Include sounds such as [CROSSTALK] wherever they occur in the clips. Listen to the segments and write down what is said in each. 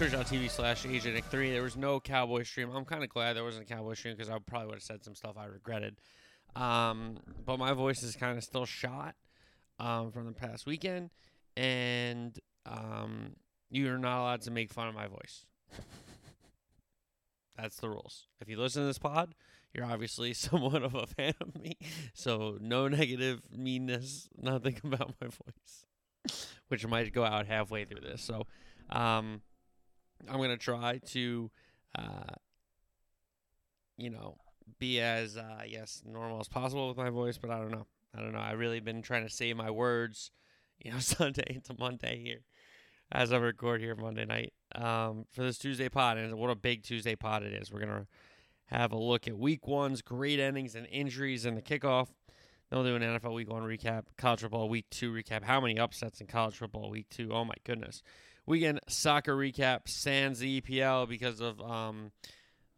Twitch.tv slash AJNick3. There was no Cowboy stream. I'm kind of glad there wasn't a Cowboy stream because I probably would have said some stuff I regretted. Um, but my voice is kind of still shot um, from the past weekend, and um, you're not allowed to make fun of my voice. [LAUGHS] That's the rules. If you listen to this pod, you're obviously [LAUGHS] somewhat of a fan of me. So no negative meanness, nothing [LAUGHS] about my voice, which might go out halfway through this. So um, I'm going to try to, uh, you know, be as, uh, yes, normal as possible with my voice, but I don't know. I don't know. I've really been trying to save my words, you know, [LAUGHS] Sunday into Monday here as I record here Monday night um, for this Tuesday pod. And what a big Tuesday pod it is. We're going to have a look at week one's great endings and injuries in the kickoff. Then we'll do an NFL week one recap, college football week two recap. How many upsets in college football week two? Oh my goodness. Weekend soccer recap, sans the EPL because of um,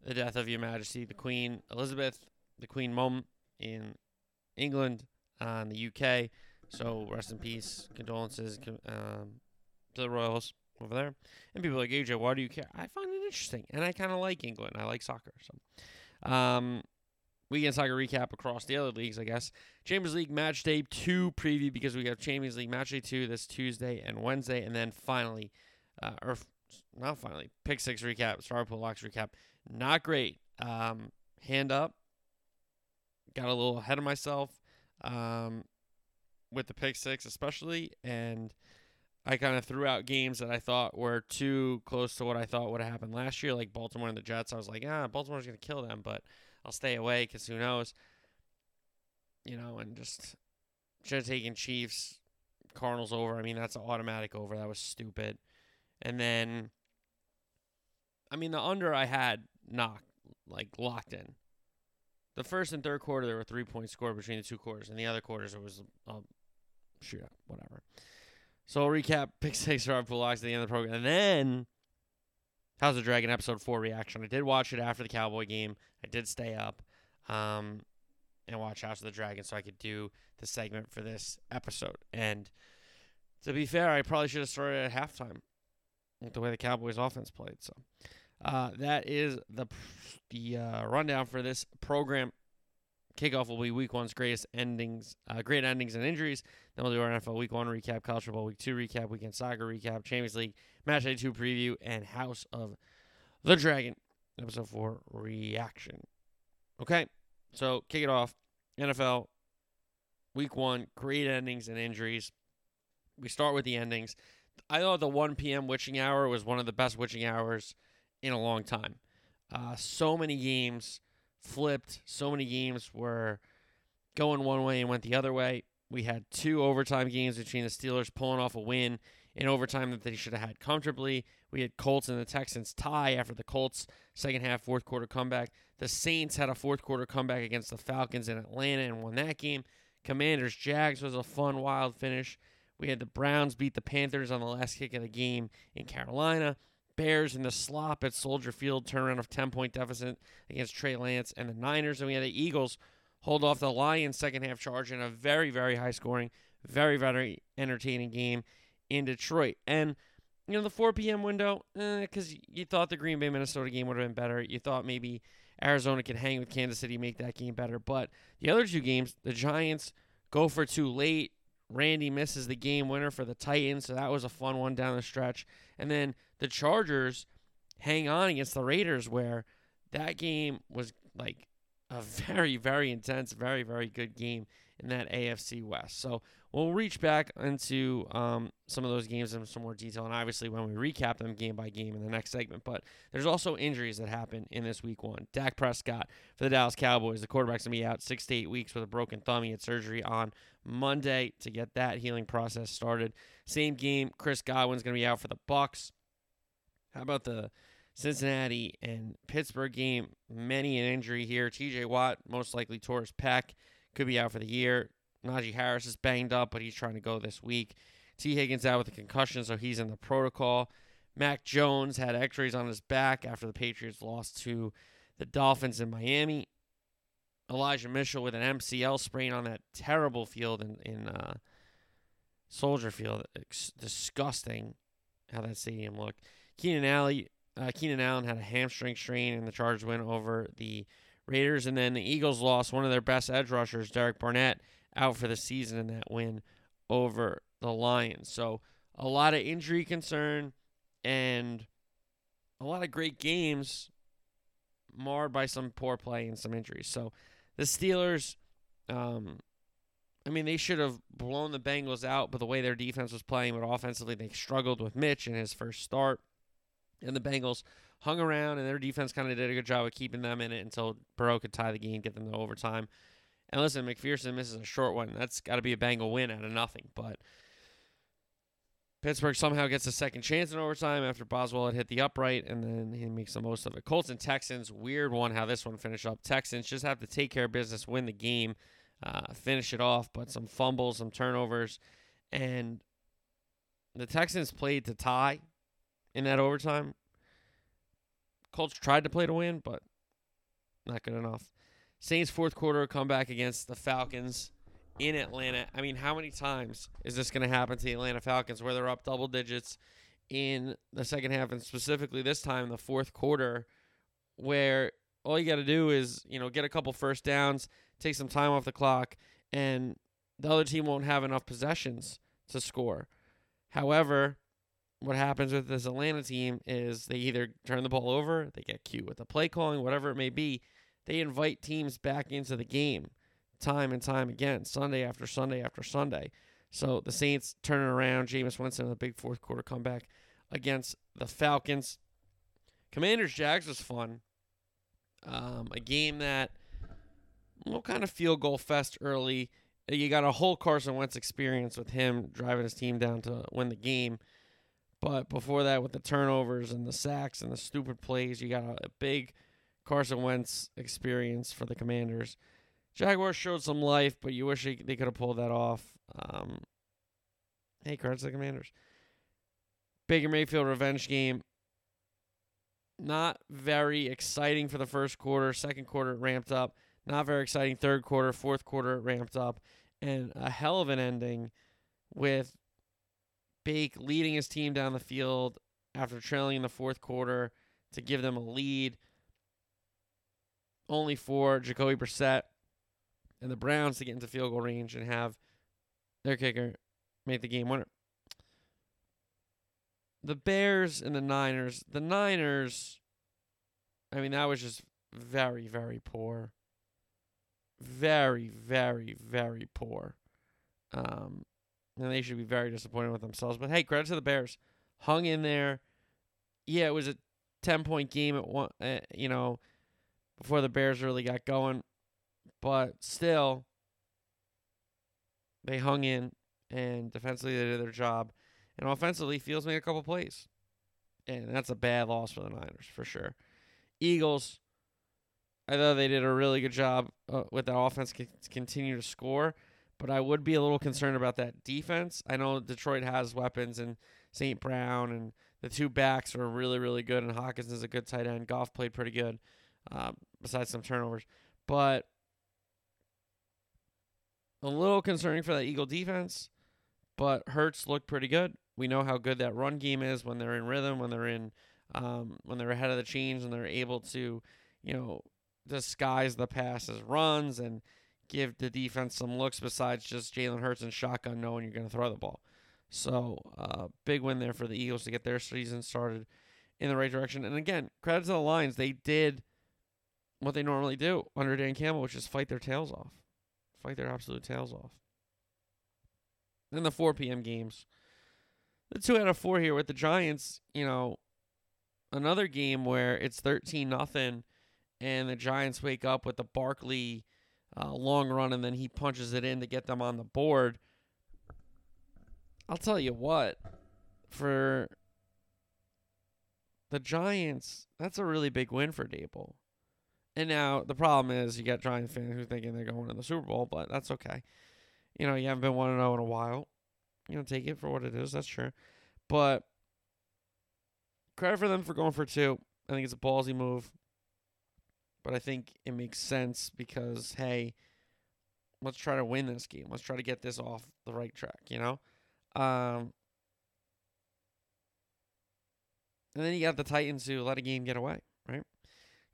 the death of Your Majesty, the Queen Elizabeth, the Queen Mum in England, uh, the UK. So rest in peace, condolences um, to the royals over there. And people like, AJ, why do you care? I find it interesting. And I kind of like England. I like soccer. So, um, weekend soccer recap across the other leagues, I guess. Champions League match day two preview because we have Champions League match day two this Tuesday and Wednesday. And then finally, uh, or not finally, pick six recap, Star Pool Locks recap. Not great. Um, hand up. Got a little ahead of myself um, with the pick six, especially. And I kind of threw out games that I thought were too close to what I thought would have happened last year, like Baltimore and the Jets. I was like, ah, Baltimore's going to kill them, but I'll stay away because who knows? You know, and just should have taken Chiefs, Cardinals over. I mean, that's an automatic over. That was stupid. And then, I mean, the under I had knocked, like locked in. The first and third quarter, there were three points scored between the two quarters. and the other quarters, it was a shootout, whatever. So I'll recap [LAUGHS] pick six for locks at the end of the program. And then House of Dragon episode four reaction. I did watch it after the Cowboy game. I did stay up um, and watch House of the Dragon so I could do the segment for this episode. And to be fair, I probably should have started at halftime with the way the Cowboys offense played. So uh, that is the the uh, rundown for this program. Kickoff will be Week One's greatest endings, uh, great endings and injuries. Then we'll do our NFL Week One recap, College Football Week Two recap, Weekend Soccer recap, Champions League Match Day Two preview, and House of the Dragon episode four reaction. Okay, so kick it off. NFL Week One, great endings and injuries. We start with the endings. I thought the 1 p.m. witching hour was one of the best witching hours in a long time. Uh, so many games flipped. So many games were going one way and went the other way. We had two overtime games between the Steelers pulling off a win in overtime that they should have had comfortably. We had Colts and the Texans tie after the Colts second half fourth quarter comeback. The Saints had a fourth quarter comeback against the Falcons in Atlanta and won that game. Commanders Jags was a fun wild finish. We had the Browns beat the Panthers on the last kick of the game in Carolina. Bears in the slop at Soldier Field, turnaround of 10 point deficit against Trey Lance and the Niners. And we had the Eagles hold off the Lions second half charge in a very, very high scoring, very, very entertaining game in Detroit. And, you know, the 4 p.m. window, because eh, you thought the Green Bay Minnesota game would have been better. You thought maybe Arizona could hang with Kansas City, make that game better. But the other two games, the Giants go for two late. Randy misses the game winner for the Titans, so that was a fun one down the stretch. And then the Chargers hang on against the Raiders, where that game was like a [LAUGHS] very, very intense, very, very good game in that AFC West. So we'll reach back into um, some of those games in some more detail, and obviously when we recap them game by game in the next segment. But there's also injuries that happen in this week one. Dak Prescott for the Dallas Cowboys, the quarterback's gonna be out six to eight weeks with a broken thumb. He had surgery on Monday to get that healing process started. Same game, Chris Godwin's gonna be out for the Bucs. How about the Cincinnati and Pittsburgh game, many an injury here. TJ Watt most likely tore his pec, could be out for the year. Najee Harris is banged up, but he's trying to go this week. Tee Higgins out with a concussion, so he's in the protocol. Mac Jones had x rays on his back after the Patriots lost to the Dolphins in Miami. Elijah Mitchell with an MCL sprain on that terrible field in, in uh, Soldier Field. It's disgusting how that stadium looked. Keenan Allen, uh, Keenan Allen had a hamstring strain and the Chargers win over the Raiders, and then the Eagles lost one of their best edge rushers, Derek Barnett, out for the season in that win over the Lions. So a lot of injury concern and a lot of great games marred by some poor play and some injuries. So the Steelers, um, I mean, they should have blown the Bengals out, but the way their defense was playing, but offensively they struggled with Mitch in his first start, and the Bengals hung around, and their defense kind of did a good job of keeping them in it until Burrow could tie the game, get them to overtime. And listen, McPherson misses a short one. That's got to be a Bengal win out of nothing, but Pittsburgh somehow gets a second chance in overtime after Boswell had hit the upright, and then he makes the most of it. Colts and Texans, weird one how this one finished up. Texans just have to take care of business, win the game, uh, finish it off, but some fumbles, some turnovers, and the Texans played to tie in that overtime. Colts tried to play to win, but not good enough. Saints fourth quarter comeback against the Falcons in Atlanta. I mean, how many times is this going to happen to the Atlanta Falcons where they're up double digits in the second half and specifically this time in the fourth quarter where all you got to do is, you know, get a couple first downs, take some time off the clock and the other team won't have enough possessions to score. However, what happens with this Atlanta team is they either turn the ball over, they get cute with the play calling, whatever it may be, they invite teams back into the game time and time again, Sunday after Sunday after Sunday. So the Saints turning around, Jameis Winston in a big fourth quarter comeback against the Falcons. Commanders Jags was fun. Um, a game that well kind of field goal fest early. You got a whole Carson Wentz experience with him driving his team down to win the game. But before that, with the turnovers and the sacks and the stupid plays, you got a, big Carson Wentz experience for the Commanders. Jaguars showed some life, but you wish they, they could have pulled that off. Um, hey, cards to the Commanders. Baker Mayfield revenge game. Not very exciting for the first quarter. Second quarter it ramped up. Not very exciting. Third quarter, fourth quarter it ramped up, and a hell of an ending with Bake leading his team down the field after trailing in the fourth quarter to give them a lead. Only for Jacoby Brissett and the Browns to get into field goal range and have their kicker make the game winner. The Bears and the Niners. The Niners, I mean, that was just very, very poor. Very, very, very poor. Um, and they should be very disappointed with themselves. But hey, credit to the Bears. Hung in there. Yeah, it was a 10 point game at one, uh, you know, before the Bears really got going. But still, they hung in and defensively they did their job. And offensively, Fields made a couple plays. And that's a bad loss for the Niners, for sure. Eagles, I thought they did a really good job uh, with that offense to continue to score. But I would be a little concerned about that defense. I know Detroit has weapons and St. Brown and the two backs are really, really good. And Hawkins is a good tight end. Goff played pretty good, uh, besides some turnovers. But a little concerning for that Eagle defense, but Hurts looked pretty good. We know how good that run game is when they're in rhythm, when they're in, um, when they're ahead of the chains, and they're able to, you know, disguise the pass as runs and give the defense some looks besides just Jalen Hurts and shotgun knowing you're going to throw the ball. So, uh, big win there for the Eagles to get their season started in the right direction. And again, credit to the Lions. They did what they normally do under Dan Campbell, which is fight their tails off fight their absolute tails off. Then the 4 p.m. games. The two out of four here with the Giants, you know, another game where it's 13 nothing and the Giants wake up with the Barkley uh, long run and then he punches it in to get them on the board. I'll tell you what, for the Giants, that's a really big win for Daboll. And now the problem is you got Giants fans who are thinking they're going to the Super Bowl, but that's okay. You know, you haven't been 1 0 in a while. You know, take it for what it is. That's sure. But credit for them for going for two. I think it's a ballsy move. But I think it makes sense because, hey, let's try to win this game. Let's try to get this off the right track, you know? Um, and then you got the Titans who let a game get away, right?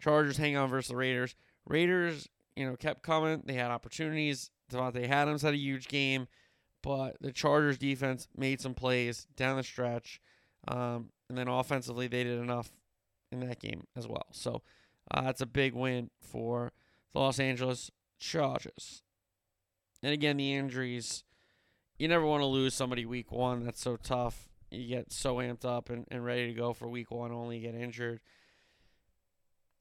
Chargers hang on versus the Raiders. Raiders, you know, kept coming. They had opportunities. Davante Adams had a huge game, but the Chargers defense made some plays down the stretch. Um, and then offensively, they did enough in that game as well. So uh, that's a big win for the Los Angeles Chargers. And again, the injuries. You never want to lose somebody week one. That's so tough. You get so amped up and, and ready to go for week one, only get injured.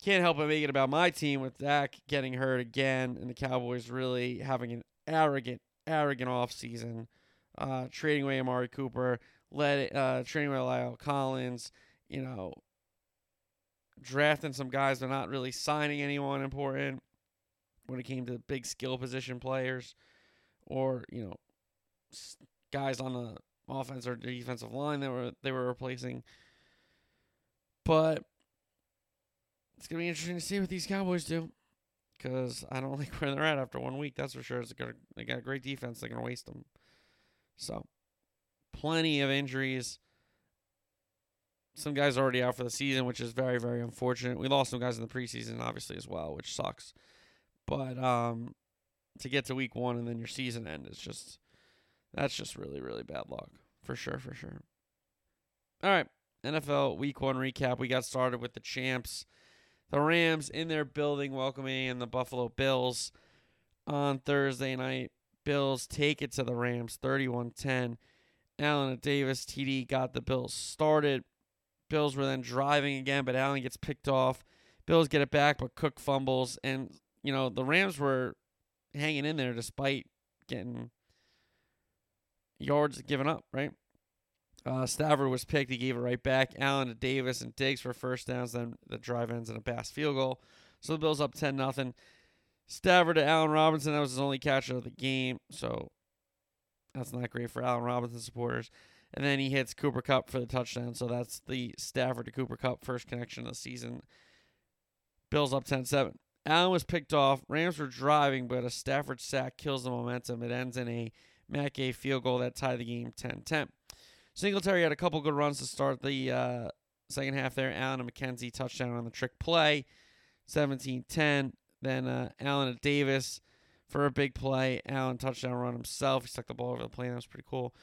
Can't help but make it about my team with Dak getting hurt again and the Cowboys really having an arrogant, arrogant offseason. Uh, trading away Amari Cooper, let uh, trading away La'el Collins, you know, drafting some guys they're not really signing anyone important when it came to big skill position players or, you know, guys on the offense or defensive line that were they were replacing. But it's gonna be interesting to see what these Cowboys do, because I don't [LAUGHS] like where they're at after one week. That's for sure. It's gonna they got a great defense. They're gonna waste them. So, plenty of injuries. Some guys already out for the season, which is very very unfortunate. We lost some guys in the preseason, obviously as well, which sucks. But um, to get to week one and then your season end is just that's just really really bad luck for sure for sure. All right, NFL Week One recap. We got started with the champs the Rams in their building welcoming in the Buffalo Bills on Thursday night. Bills take it to the Rams 31 10. Allen Davis TD got the Bills started. Bills were then driving again, but Allen gets picked off. Bills get it back, but Cook fumbles. And, you know, the Rams were hanging in there despite getting yards given up, right? Uh, Stafford was picked. He gave it right back. Allen to Davis and Diggs for first downs. Then the drive ends in a pass field goal. So the Bills up 10 nothing. Stafford to Allen Robinson. That was his only catch of the game. So that's not great for Allen Robinson supporters. And then he hits Cooper Kupp for the touchdown. So that's the Stafford to Cooper Kupp first connection of the season. Bills up 10 7. Allen was picked off. Rams were driving, but a Stafford sack kills the momentum. It ends in a Gay field goal that tied the game 10 10. Singletary had a couple good runs to start the uh, second half there. Allen and McKenzie touchdown on the trick play, 17-10. Then uh, Allen and Davis for a big play. Allen touchdown run himself. He stuck the ball over the plane. That was pretty cool.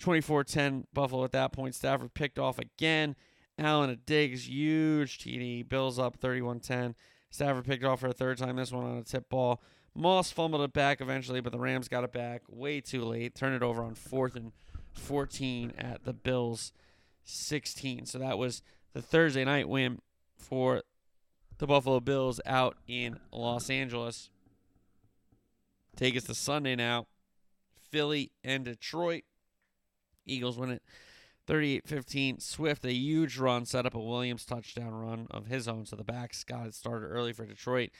24-10 Buffalo at that point. Stafford picked off again. Allen and Diggs, huge TD. Bills up 31-10. Stafford picked off for a third time. This one on a tip ball. Moss fumbled it back eventually, but the Rams got it back way too late. Turned it over on fourth and – 14 at the Bills 16. So that was the Thursday night win for the Buffalo Bills out in Los Angeles. Take us to Sunday now. Philly and Detroit. Eagles win it 38 15. Swift, a huge run, set up a Williams touchdown run of his own. So the backs got it started early for Detroit.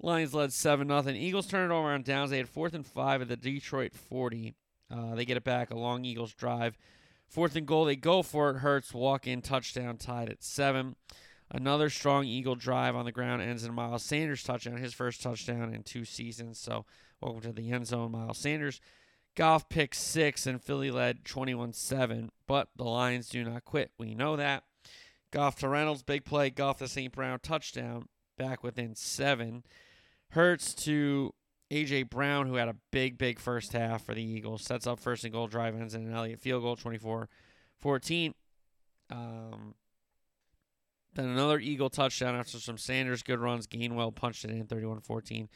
Lions led 7 0. Eagles turned it over on downs. They had fourth and five at the Detroit 40. Uh, they get it back. A long Eagles drive. Fourth and goal. They go for it. Hurts walk in touchdown tied at seven. Another strong Eagle drive on the ground ends in Miles Sanders touchdown, his first touchdown in two seasons. So welcome to the end zone, Miles Sanders. Goff picks six and Philly led 21 7, but the Lions do not quit. We know that. Goff to Reynolds, big play. Goff to St. Brown, touchdown, back within seven. Hurts to AJ Brown, who had a big, big first half for the Eagles, sets up first and goal drive ends in an Elliott field goal, 24 14. Um, then another Eagle touchdown after some Sanders good runs. Gainwell punched it in 31 14.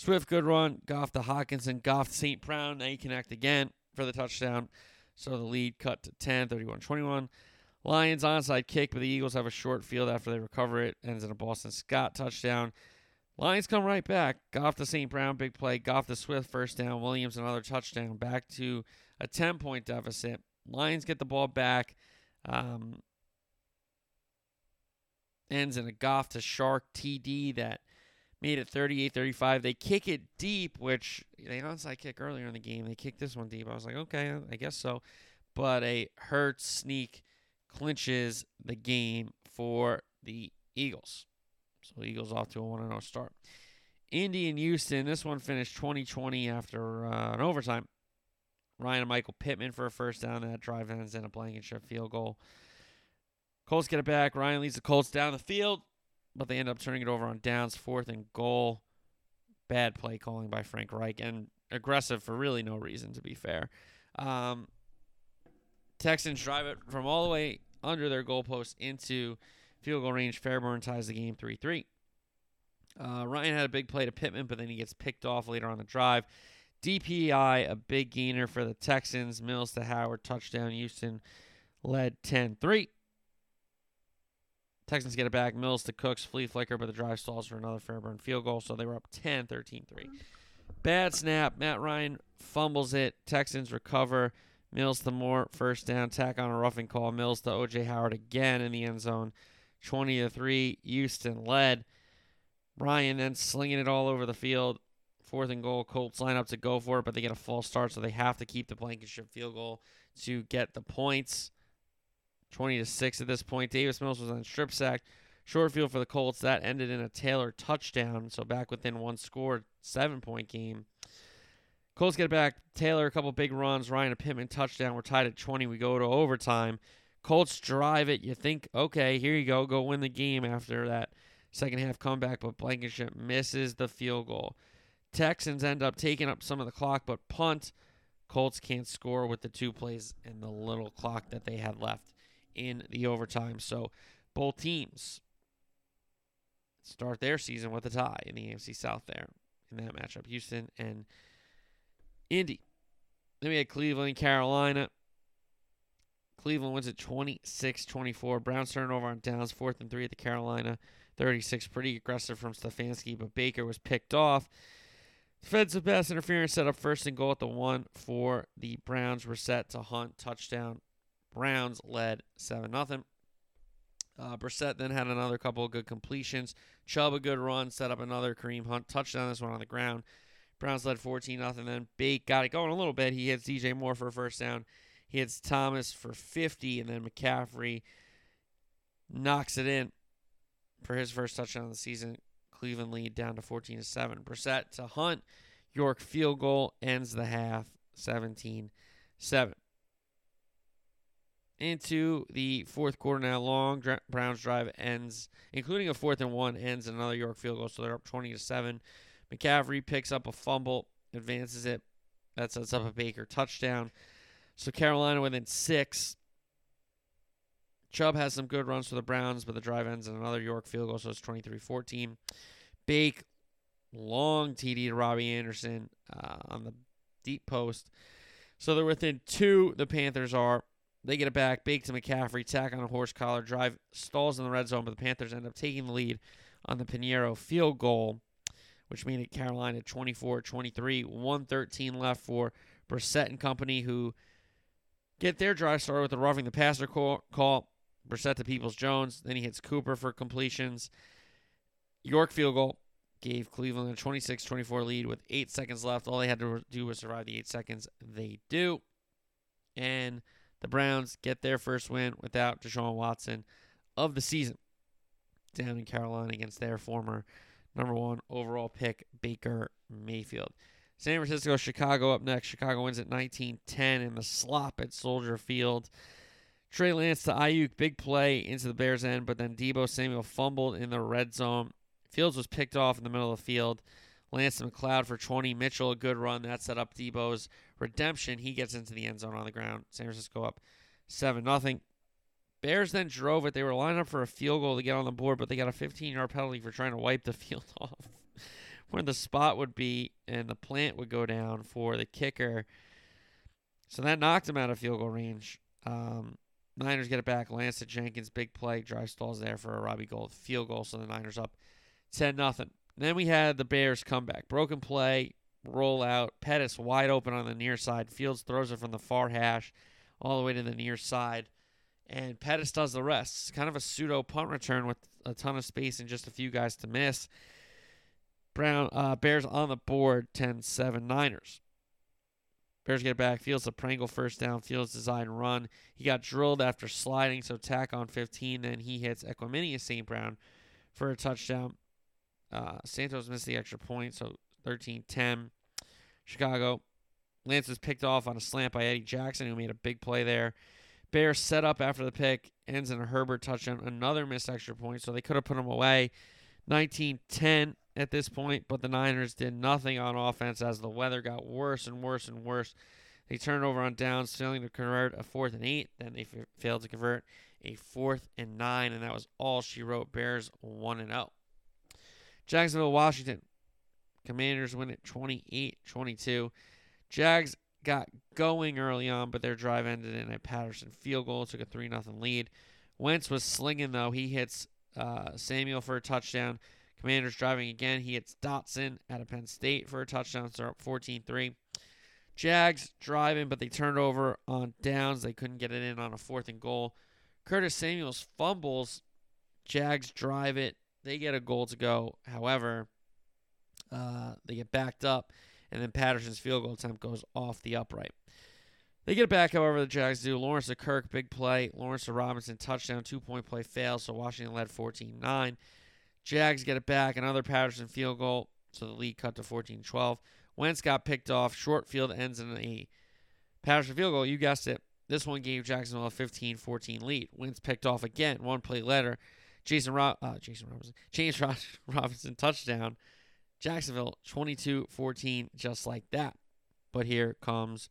Swift good run. Goff to Hockenson. Goff to St. Brown. Now you connect again for the touchdown. So the lead cut to 10, 31 21. Lions onside kick, but the Eagles have a short field after they recover it. Ends in a Boston Scott touchdown. Lions come right back. Goff to St. Brown, big play. Goff to Swift, first down. Williams, another touchdown. Back to a 10 point deficit. Lions get the ball back. Um, ends in a Goff to Shark TD that made it 38-35. They kick it deep, which they onside kick earlier in the game. They kicked this one deep. I was like, okay, I guess so. But a Hurts sneak clinches the game for the Eagles. So Eagles off to a 1 0 start. Indy and Houston, this one finished 2020 after uh, an overtime. Ryan and Michael Pittman for a first down. That drive ends in a Blankenship field goal. Colts get it back. Ryan leads the Colts down the field, but they end up turning it over on downs, fourth and goal. Bad play calling by Frank Reich and aggressive for really no reason, to be fair. Um, Texans drive it from all the way under their goalpost into field goal range. Fairbairn ties the game 3 3. Uh, Ryan had a big play to Pittman, but then he gets picked off later on the drive. DPI, a big gainer for the Texans. Mills to Howard, touchdown. Houston led 10 3. Texans get it back. Mills to Cooks, flea flicker, but the drive stalls for another Fairbairn field goal, so they were up 10 13 3. Bad snap. Matt Ryan fumbles it. Texans recover. Mills to Moore, first down, tack on a roughing call. Mills to OJ Howard again in the end zone. 20 to 3. Houston led. Ryan then slinging it all over the field. Fourth and goal. Colts line up to go for it, but they get a false start, so they have to keep the Blankenship field goal to get the points. 20 to 6 at this point. Davis Mills was on strip sack. Short field for the Colts. That ended in a Taylor touchdown, so back within one score, seven point game. Colts get it back. Taylor, a couple big runs. Ryan, a Pittman touchdown. We're tied at 20. We go to overtime. Colts drive it. You think, okay, here you go. Go win the game after that second half comeback, but Blankenship misses the field goal. Texans end up taking up some of the clock, but punt. Colts can't score with the two plays and the little clock that they had left in the overtime. So both teams start their season with a tie in the AFC South there in that matchup. Houston and Indy. Then we had Cleveland, Carolina. Cleveland wins at 26 24. Browns turnover on downs, fourth and three at the Carolina 36. Pretty aggressive from Stefanski, but Baker was picked off. Defensive pass interference set up first and goal at the one for the Browns. Brissett to Hunt touchdown. Browns led 7 0. Uh, Brissett then had another couple of good completions. Chubb a good run, set up another Kareem Hunt touchdown. This one on the ground. Browns led 14 0. Then Bake got it going a little bit. He hits DJ Moore for a first down. He hits Thomas for 50, and then McCaffrey knocks it in for his first touchdown of the season. Cleveland lead down to 14 to 7. Brissett to Hunt. York field goal ends the half 17 7. Into the fourth quarter now. Long Browns drive ends, including a fourth and one, ends in another York field goal. So they're up 20 to 7. McCaffrey picks up a fumble, advances it. That sets up a Baker touchdown. So Carolina within six. Chubb has some good runs for the Browns, but the drive ends in another York field goal, so it's 23 14. Bake, long TD to Robbie Anderson uh, on the deep post. So they're within two, the Panthers are. They get it back. Bake to McCaffrey, tack on a horse collar, drive stalls in the red zone, but the Panthers end up taking the lead on the Piñeiro field goal, which made it Carolina 24 23. 113 left for Brissett and company, who get their drive started with a roughing the passer call. Brissett to Peoples Jones. Then he hits Cooper for completions. York field goal gave Cleveland a 26 24 lead with eight seconds left. All they had to do was survive the eight seconds. They do. And the Browns get their first win without Deshaun Watson of the season down in Carolina against their former number one overall pick, Baker Mayfield. San Francisco, Chicago up next. Chicago wins at 19 10 in the slop at Soldier Field. Trey Lance to Aiyuk, big play into the Bears' end, but then Deebo Samuel fumbled in the red zone. Fields was picked off in the middle of the field. Lance McCloud for 20. Mitchell, a good run. That set up Deebo's redemption. He gets into the end zone on the ground. San Francisco up 7 0. Bears then drove it. They were lined up for a field goal to get on the board, but they got a 15 yard penalty for trying to wipe the [LAUGHS] field off where the spot would be, and the plant would go down for the kicker. So that knocked him out of field goal range. Um, Niners get it back. Lance Jenkins, big play. Drive stalls there for a Robbie Gould field goal. So the Niners up 10 nothing. Then we had the Bears comeback. Broken play, roll out. Pettis wide open on the near side. Fields throws it from the far hash all the way to the near side. and Pettis does the rest. It's kind of a pseudo punt return with a ton of space and just a few guys to miss. Brown uh, Bears on the board 10-7 Niners. Bears get back. Fields a Pringle first down. Fields design run. He got drilled after sliding, so tack on 15. Then he hits Equanimeous St. Brown for a touchdown. Uh, Santos missed the extra point, so 13-10. Chicago. Lance was picked off on a slant by Eddie Jackson, who made a big play there. Bears set up after the pick, ends in a Herbert touchdown, another missed extra point, so they could have put him away. 19-10 at this point, but the Niners did nothing on offense as the weather got worse and worse and worse. They turned over on downs, failing to convert a fourth and eight. Then they failed to convert a fourth and nine, and that was all she wrote. Bears 1 and 0. Jacksonville, Washington. Commanders win it 28 22. Jags got going early on, but their drive ended in a Patterson field goal, took a 3 0 lead. Wentz was slinging, though. He hits uh, Samuel for a touchdown. Commanders driving again. He hits Dotson out of Penn State for a touchdown. So up 14 3. Jags driving, but they turned over on downs. They couldn't get it in on a fourth and goal. Curtis Samuels fumbles. Jags drive it. They get a goal to go. However, uh, they get backed up, and then Patterson's field goal attempt goes off the upright. They get it back, however, the Jags do. Lawrence to Kirk, big play. Lawrence to Robinson, touchdown, two point play fails, so Washington led 14 9. Jags get it back, another Patterson field goal, so the lead cut to 14 12. Wentz got picked off. Short field ends in a Patterson field goal. You guessed it. This one gave Jacksonville a 15 14 lead. Wentz picked off again, one play later. Jason, Ro- uh, Jason Robinson, James [LAUGHS] Robinson touchdown. Jacksonville 22 14, just like that. But here comes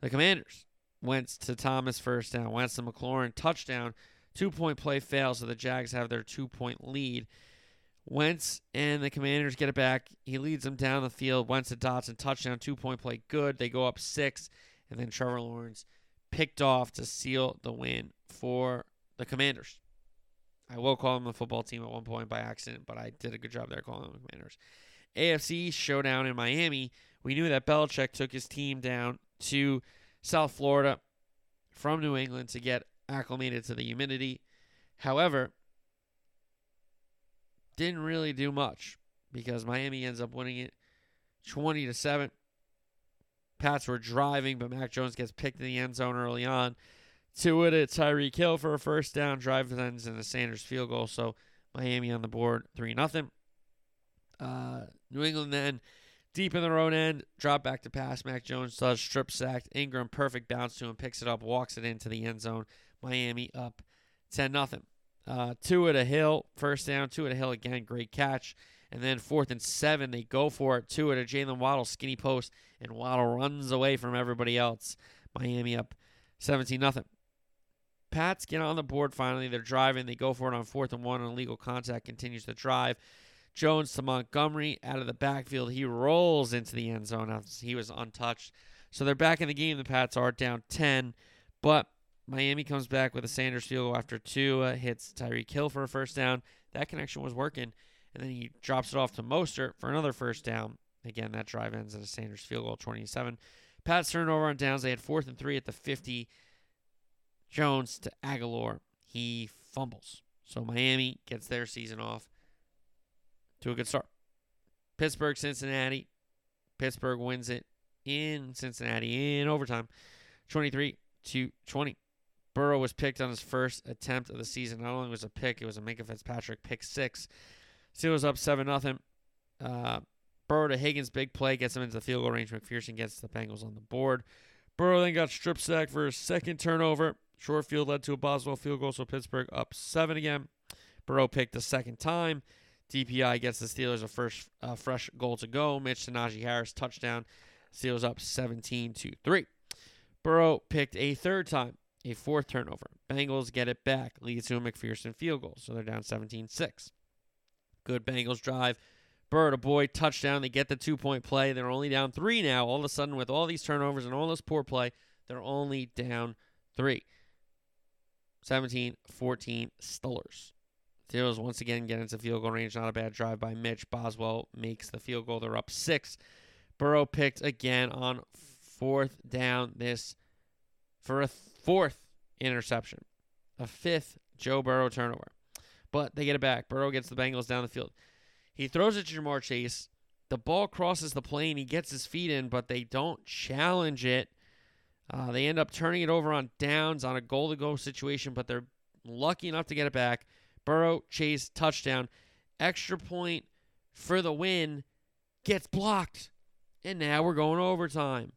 the Commanders. Wentz to Thomas first down. Wentz to McLaurin touchdown. Two point play fails, so the Jags have their two point lead. Wentz and the Commanders get it back. He leads them down the field. Wentz to Dotson touchdown. Two point play good. They go up six, and then Trevor Lawrence picked off to seal the win for the Commanders. I will call them the football team at one point by accident, but I did a good job there calling them the Commanders. AFC showdown in Miami. We knew that Belichick took his team down to South Florida from New England to get acclimated to the humidity. However, didn't really do much because Miami ends up winning it 20 to 7. Pats were driving, but Mac Jones gets picked in the end zone early on. To it, it's Tyreek Hill for a first down. Drive ends in a Sanders field goal. So Miami on the board, 3 0. Uh, New England then deep in their own end, drop back to pass. Mac Jones does strip sacked. Ingram perfect bounce to him, picks it up, walks it into the end zone. Miami up 10 0. Uh, two at a hill, first down, two at a hill again, great catch. And then fourth and seven, they go for it. Two at a Jaylen Waddle skinny post, and Waddle runs away from everybody else. Miami up 17 0. Pats get on the board finally. They're driving. They go for it on fourth and one, and illegal contact continues to drive. Jones to Montgomery out of the backfield. He rolls into the end zone. He was untouched. So they're back in the game. The Pats are down 10, but Miami comes back with a Sanders field goal after two uh, hits Tyreek Hill for a first down. That connection was working, and then he drops it off to Mostert for another first down. Again, that drive ends in a Sanders field goal, 27. Pats turn over on downs. They had fourth and three at the 50. Jones to Agholor. He fumbles. So Miami gets their season off to a good start. Pittsburgh, Cincinnati. Pittsburgh wins it in Cincinnati in overtime, 23 to 20. Burrow was picked on his first attempt of the season. Not only was a pick, it was a Minkah Fitzpatrick pick six. Steelers up seven nothing. Uh, Burrow to Higgins, big play gets him into the field goal range. McPherson gets the Bengals on the board. Burrow then got strip sacked for his second turnover. Short field led to a Boswell field goal, so Pittsburgh up seven again. Burrow picked the second time. DPI gets the Steelers a first uh, fresh goal to go. Mitch to Najee Harris touchdown. Steelers up 17 to 3. Burrow picked a third time, a fourth turnover. Bengals get it back, leads to a McPherson field goal, so they're down 17 6. Good Bengals drive. Burrow to Boyd, touchdown. They get the two point play. They're only down three now. All of a sudden, with all these turnovers and all this poor play, they're only down three. 17 14 Steelers. Steelers once again get into field goal range. Not a bad drive by Mitch. Boswell makes the field goal. They're up six. Burrow picked again on fourth down this for a fourth interception. a fifth Joe Burrow turnover. But they get it back. Burrow gets the Bengals down the field. He throws it to Ja'Marr Chase. The ball crosses the plane. He gets his feet in, but they don't challenge it. Uh, they end up turning it over on downs on a goal to go situation, but they're lucky enough to get it back. Burrow, Chase, touchdown. Extra point for the win gets blocked. And now we're going overtime.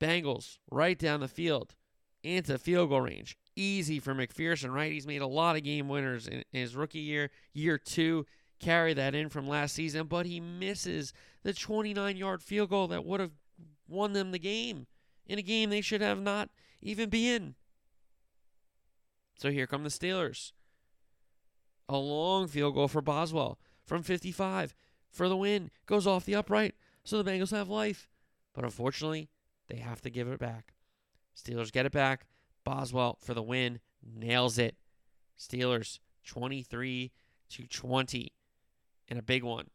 Bengals right down the field into field goal range. Easy for McPherson, right? He's made a lot of game winners in his rookie year. Year two, carry that in from last season, but he misses the 29 yard field goal that would have won them the game in a game they should have not even be in. So here come the Steelers. A long field goal for Boswell from 55 for the win. Goes off the upright, so the Bengals have life. But unfortunately, they have to give it back. Steelers get it back. Boswell for the win. Nails it. Steelers 23 to 20 in a big one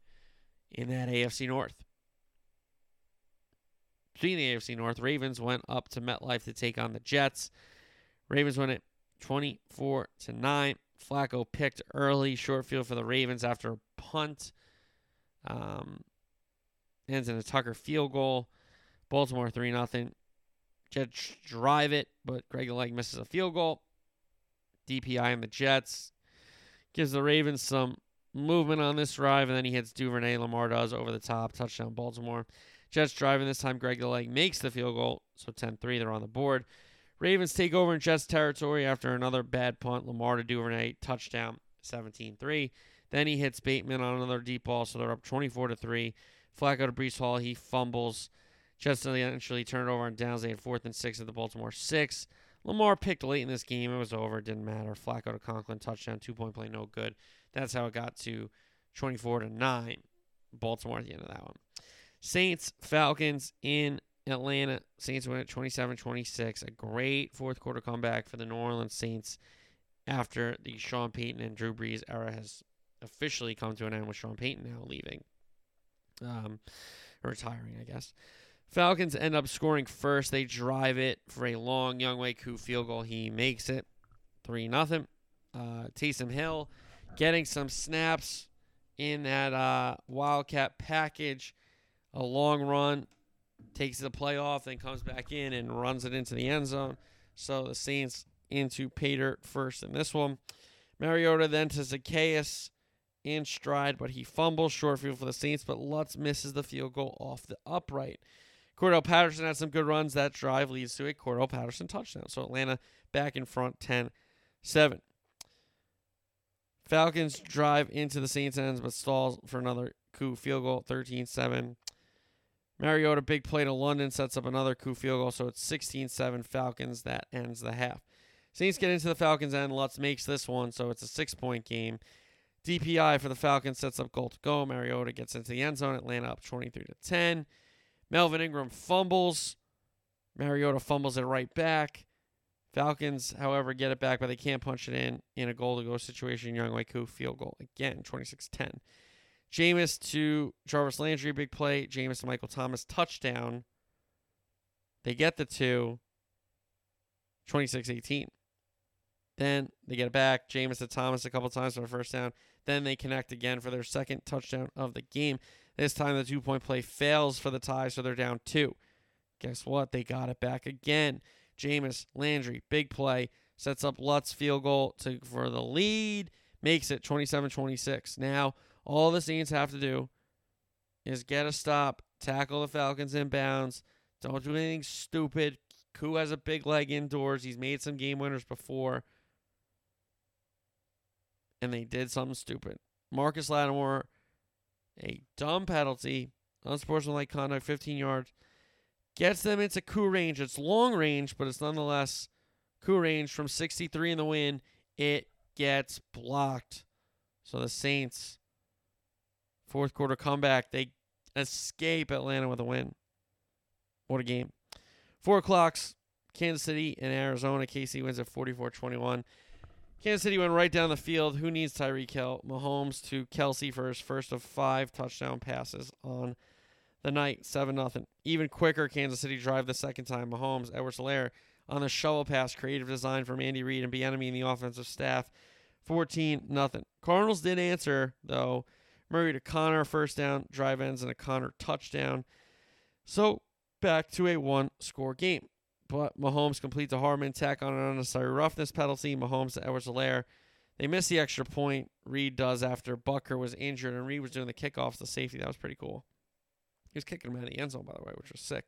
in that AFC North. Speaking the AFC North, Ravens went up to MetLife to take on the Jets. Ravens win it 24 to 9. Flacco picked early, short field for the Ravens after a punt. Um, ends in a Tucker field goal. Baltimore 3 0. Jets drive it, but Greg Leg misses a field goal. DPI and the Jets. Gives the Ravens some movement on this drive, and then he hits Duvernay. Lamar does over the top. Touchdown, Baltimore. Jets driving this time. Greg the Leg makes the field goal, so 10 3. They're on the board. Ravens take over in Jets territory after another bad punt. Lamar to Duvernay. Touchdown, 17 3. Then he hits Bateman on another deep ball, so they're up 24 to 3. Flacco to Breece Hall. He fumbles. Jets eventually turn it over on downs. They had fourth and six at the Baltimore six. Lamar picked late in this game. It was over. It didn't matter. Flacco to Conklin touchdown, two point play, no good. That's how it got to 24 to nine. Baltimore at the end of that one. Saints Falcons in Atlanta. Saints win at 27-26. A great fourth quarter comeback for the New Orleans Saints after the Sean Payton and Drew Brees era has officially come to an end with Sean Payton now leaving. Um, retiring, I guess. Falcons end up scoring first. They drive it for a long Younghoe Koo field goal. He makes it 3 0. Uh, Taysom Hill getting some snaps in that uh, Wildcat package. A long run, takes the play off, then comes back in and runs it into the end zone. So the Saints into Pater first in this one. Mariota then to Zaccheaus in stride, but he fumbles short field for the Saints, but Lutz misses the field goal off the upright. Cordell Patterson had some good runs. That drive leads to a Cordell Patterson touchdown. So Atlanta back in front 10 7. Falcons drive into the Saints ends, but stalls for another Koo field goal, 13 7. Mariota, big play to London, sets up another Koo field goal, so it's 16 7 Falcons. That ends the half. Saints get into the Falcons end. Lutz makes this one, so it's a six point game. DPI for the Falcons sets up goal to go. Mariota gets into the end zone. Atlanta up 23 to 10. Melvin Ingram fumbles. Mariota fumbles it right back. Falcons, however, get it back, but they can't punch it in in a goal to go situation. Young Koo field goal again, 26 10. Jameis to Jarvis Landry, big play. Jameis to Michael Thomas, touchdown. They get the two, 26 18. Then they get it back. Jameis to Thomas a couple times for a first down. Then they connect again for their second touchdown of the game. This time the two point play fails for the tie, so they're down two. Guess what? They got it back again. Jameis Landry, big play, sets up Lutz field goal to for the lead, makes it 27-26. Now all the Saints have to do is get a stop, tackle the Falcons inbounds. Don't do anything stupid. Koo has a big leg indoors. He's made some game winners before. And they did something stupid. Marcus Lattimore, a dumb penalty, unsportsmanlike conduct, 15 yards, gets them into Koo range. It's long range, but it's nonetheless Koo range from 63 in the win. It gets blocked. So the Saints, fourth quarter comeback, they escape Atlanta with a win. What a game. Four o'clocks, Kansas City and Arizona. KC wins at 44 21. Kansas City went right down the field. Who needs Tyreek Hill? Mahomes to Kelce for his first of five touchdown passes on the night, 7 0. Even quicker, Kansas City drive the second time. Mahomes, Edwards Helaire on the shovel pass, creative design from Andy Reid and Bieniemy and the offensive staff. 14 nothing. Cardinals did answer though. Murray to Conner, first down, drive ends and a Conner touchdown. So back to a one score game. But Mahomes completes a Harmon tack on an unnecessary roughness penalty. Mahomes to Edwards Helaire. They miss the extra point. Reid does after Butker was injured and Reid was doing the kickoffs, the safety. That was pretty cool. He was kicking him out of the end zone, by the way, which was sick.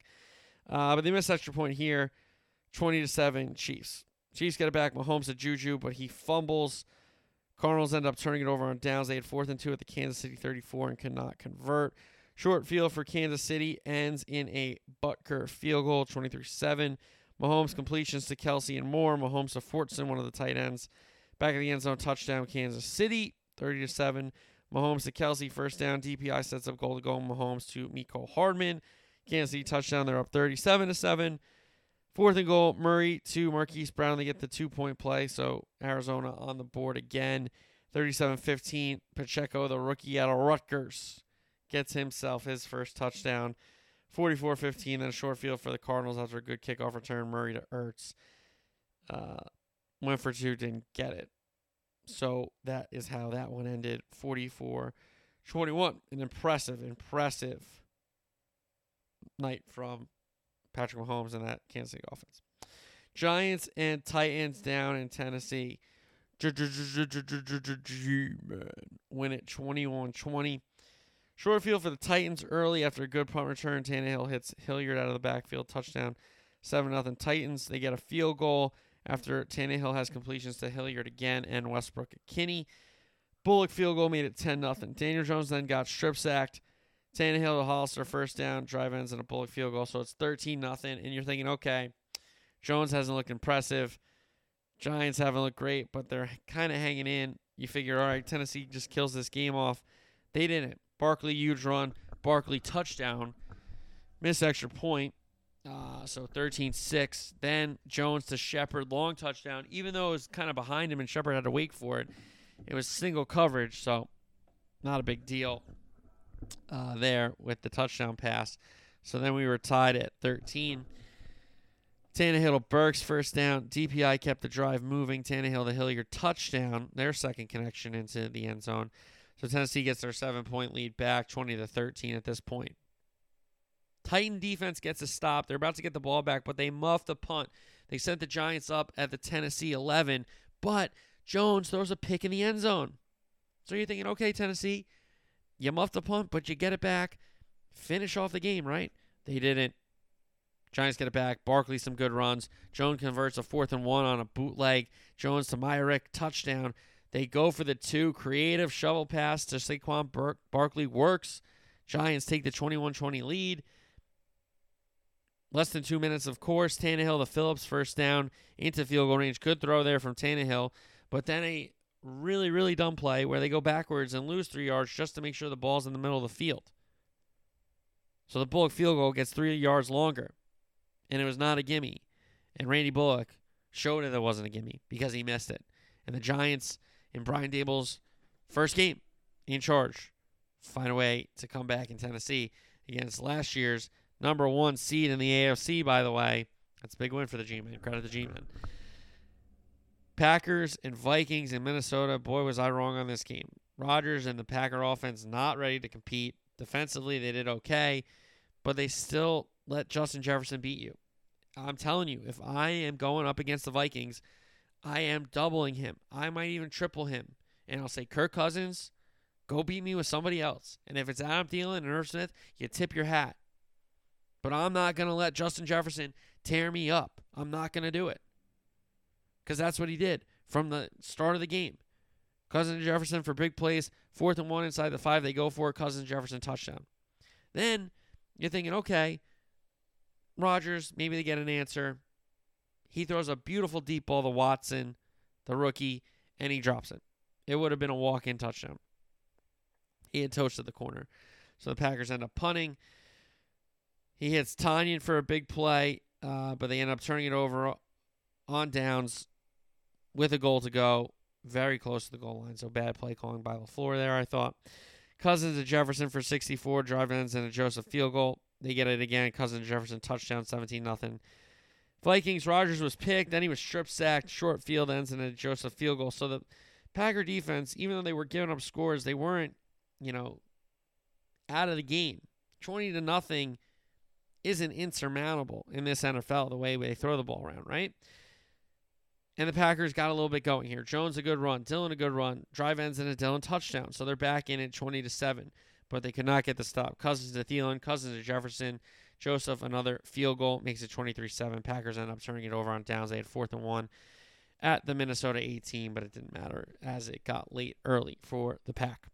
Uh, but they missed extra point here. 20 to 7, Chiefs. Chiefs get it back. Mahomes to Juju, but he fumbles. Cardinals end up turning it over on downs. They had fourth and two at the Kansas City 34 and could not convert. Short field for Kansas City ends in a Butker field goal, 23 7. Mahomes completions to Kelce and Moore. Mahomes to Fortson, one of the tight ends. Back of the end zone, touchdown, Kansas City, 30 7. Mahomes to Kelce, first down. DPI sets up goal to go. Mahomes to Mecole Hardman. Kansas City touchdown. They're up 37 to 7. Fourth and goal, Murray to Marquise Brown. They get the two point play. So Arizona on the board again. 37 15. Pacheco, the rookie out of Rutgers, gets himself his first touchdown. 44 15. Then a short field for the Cardinals after a good kickoff return. Murray to Ertz. Uh, went for two, didn't get it. So that is how that one ended 44 21. An impressive, impressive night from Patrick Mahomes and that Kansas City offense. Giants and Titans down in Tennessee. Win it 21 20. Short field for the Titans early after a good punt return. Tannehill hits Hilliard out of the backfield. Touchdown. 7 0 Titans. They get a field goal after Tannehill has completions to Hilliard again and Westbrook Kinney. Bullock field goal made it 10 0. Daniel Jones then got strip sacked. Tannehill to Hollister first down, drive ends, and a Bullock field goal. So it's 13 nothing, And you're thinking, okay, Jones hasn't looked impressive. Giants haven't looked great, but they're kind of hanging in. You figure, all right, Tennessee just kills this game off. They didn't. Barkley, huge run. Barkley, touchdown. Miss extra point. Uh, so 13 6. Then Jones to Shepard, long touchdown. Even though it was kind of behind him and Shepard had to wait for it, it was single coverage, so not a big deal uh, there with the touchdown pass. So then we were tied at 13. Tannehill to Burks first down. DPI kept the drive moving. Tannehill to Hilliard touchdown. Their second connection into the end zone. So Tennessee gets their seven point lead back, 20 to 13 at this point. Titan defense gets a stop. They're about to get the ball back, but they muff the punt. They sent the Giants up at the Tennessee 11, but Jones throws a pick in the end zone. So you're thinking, okay, Tennessee, you muff the punt, but you get it back. Finish off the game, right? They didn't. Giants get it back. Barkley some good runs. Jones converts a fourth and one on a bootleg. Jones to Myarick touchdown. They go for the two. Creative shovel pass to Saquon Bar- Barkley works. Giants take the 21 20 lead. Less than two minutes, of course. Tannehill to Philips, first down into field goal range. Good throw there from Tannehill. But then a really, really dumb play where they go backwards and lose three yards just to make sure the ball's in the middle of the field. So the Bullock field goal gets three yards longer. And it was not a gimme. And Randy Bullock showed it it wasn't a gimme because he missed it. And the Giants in Brian Daboll's first game in charge find a way to come back in Tennessee against last year's number one seed in the AFC, by the way. That's a big win for the G-Men. Credit the G-Men. Packers and Vikings in Minnesota. Boy, was I wrong on this game. Rodgers and the Packer offense not ready to compete. Defensively, they did okay, but they still let Justin Jefferson beat you. I'm telling you, if I am going up against the Vikings, I am doubling him. I might even triple him. And I'll say, Kirk Cousins, go beat me with somebody else. And if it's Adam Thielen and Irv Smith, you tip your hat. But I'm not going to let Justin Jefferson tear me up. I'm not going to do it because that's what he did from the start of the game. Cousins Jefferson for big plays, fourth and one inside the five. They go for it. Cousins Jefferson touchdown. Then you're thinking, okay, Rodgers, maybe they get an answer. He throws a beautiful deep ball to Watson, the rookie, and he drops it. It would have been a walk in touchdown. He had toasted the corner. So the Packers end up punting. He hits Tonyan for a big play, uh, but they end up turning it over on downs with a goal to go, very close to the goal line. So bad play calling by LaFleur there, I thought. Cousins to Jefferson for 64, drive ends and a Joseph field goal. They get it again. Cousins Jefferson touchdown, 17 nothing. Vikings, Rodgers was picked, then he was strip sacked, short field ends and a Joseph field goal. So the Packer defense, even though they were giving up scores, they weren't, you know, out of the game. 20 to nothing isn't insurmountable in this NFL the way they throw the ball around, right? And the Packers got a little bit going here. Jones a good run, Dillon a good run, drive ends in a Dillon touchdown. So they're back in at 20 to 7, but they could not get the stop. Cousins to Thielen, Cousins to Jefferson, Joseph another field goal makes it 23-7. Packers end up turning it over on downs. They had fourth and 1 at the Minnesota 18, but it didn't matter as it got late early for the Pack.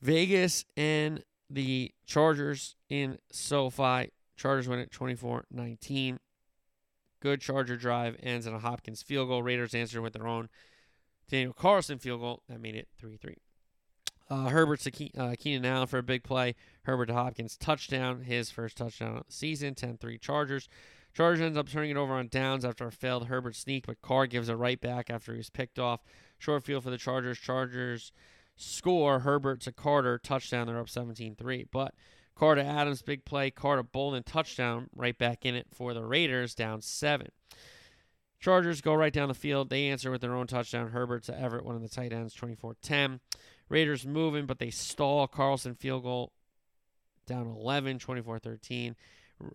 Vegas and the Chargers in SoFi. Chargers win it 24 19. Good Charger drive ends in a Hopkins field goal. Raiders answered with their own Daniel Carlson field goal. That made it 3 3. Uh, Herbert to Ke- uh, Keenan Allen for a big play. Herbert to Hopkins touchdown. His first touchdown of the season. 10 3 Chargers. Chargers ends up turning it over on downs after a failed Herbert sneak, but Carr gives it right back after he was picked off. Short field for the Chargers. Chargers score. Herbert to Carter, touchdown. They're up 17 3. But Carr to Adams, big play. Carr to Bolden, touchdown. Right back in it for the Raiders, down seven. Chargers go right down the field. They answer with their own touchdown. Herbert to Everett, one of the tight ends, 24 10. Raiders moving, but they stall. Carlson field goal down 11, 24 13.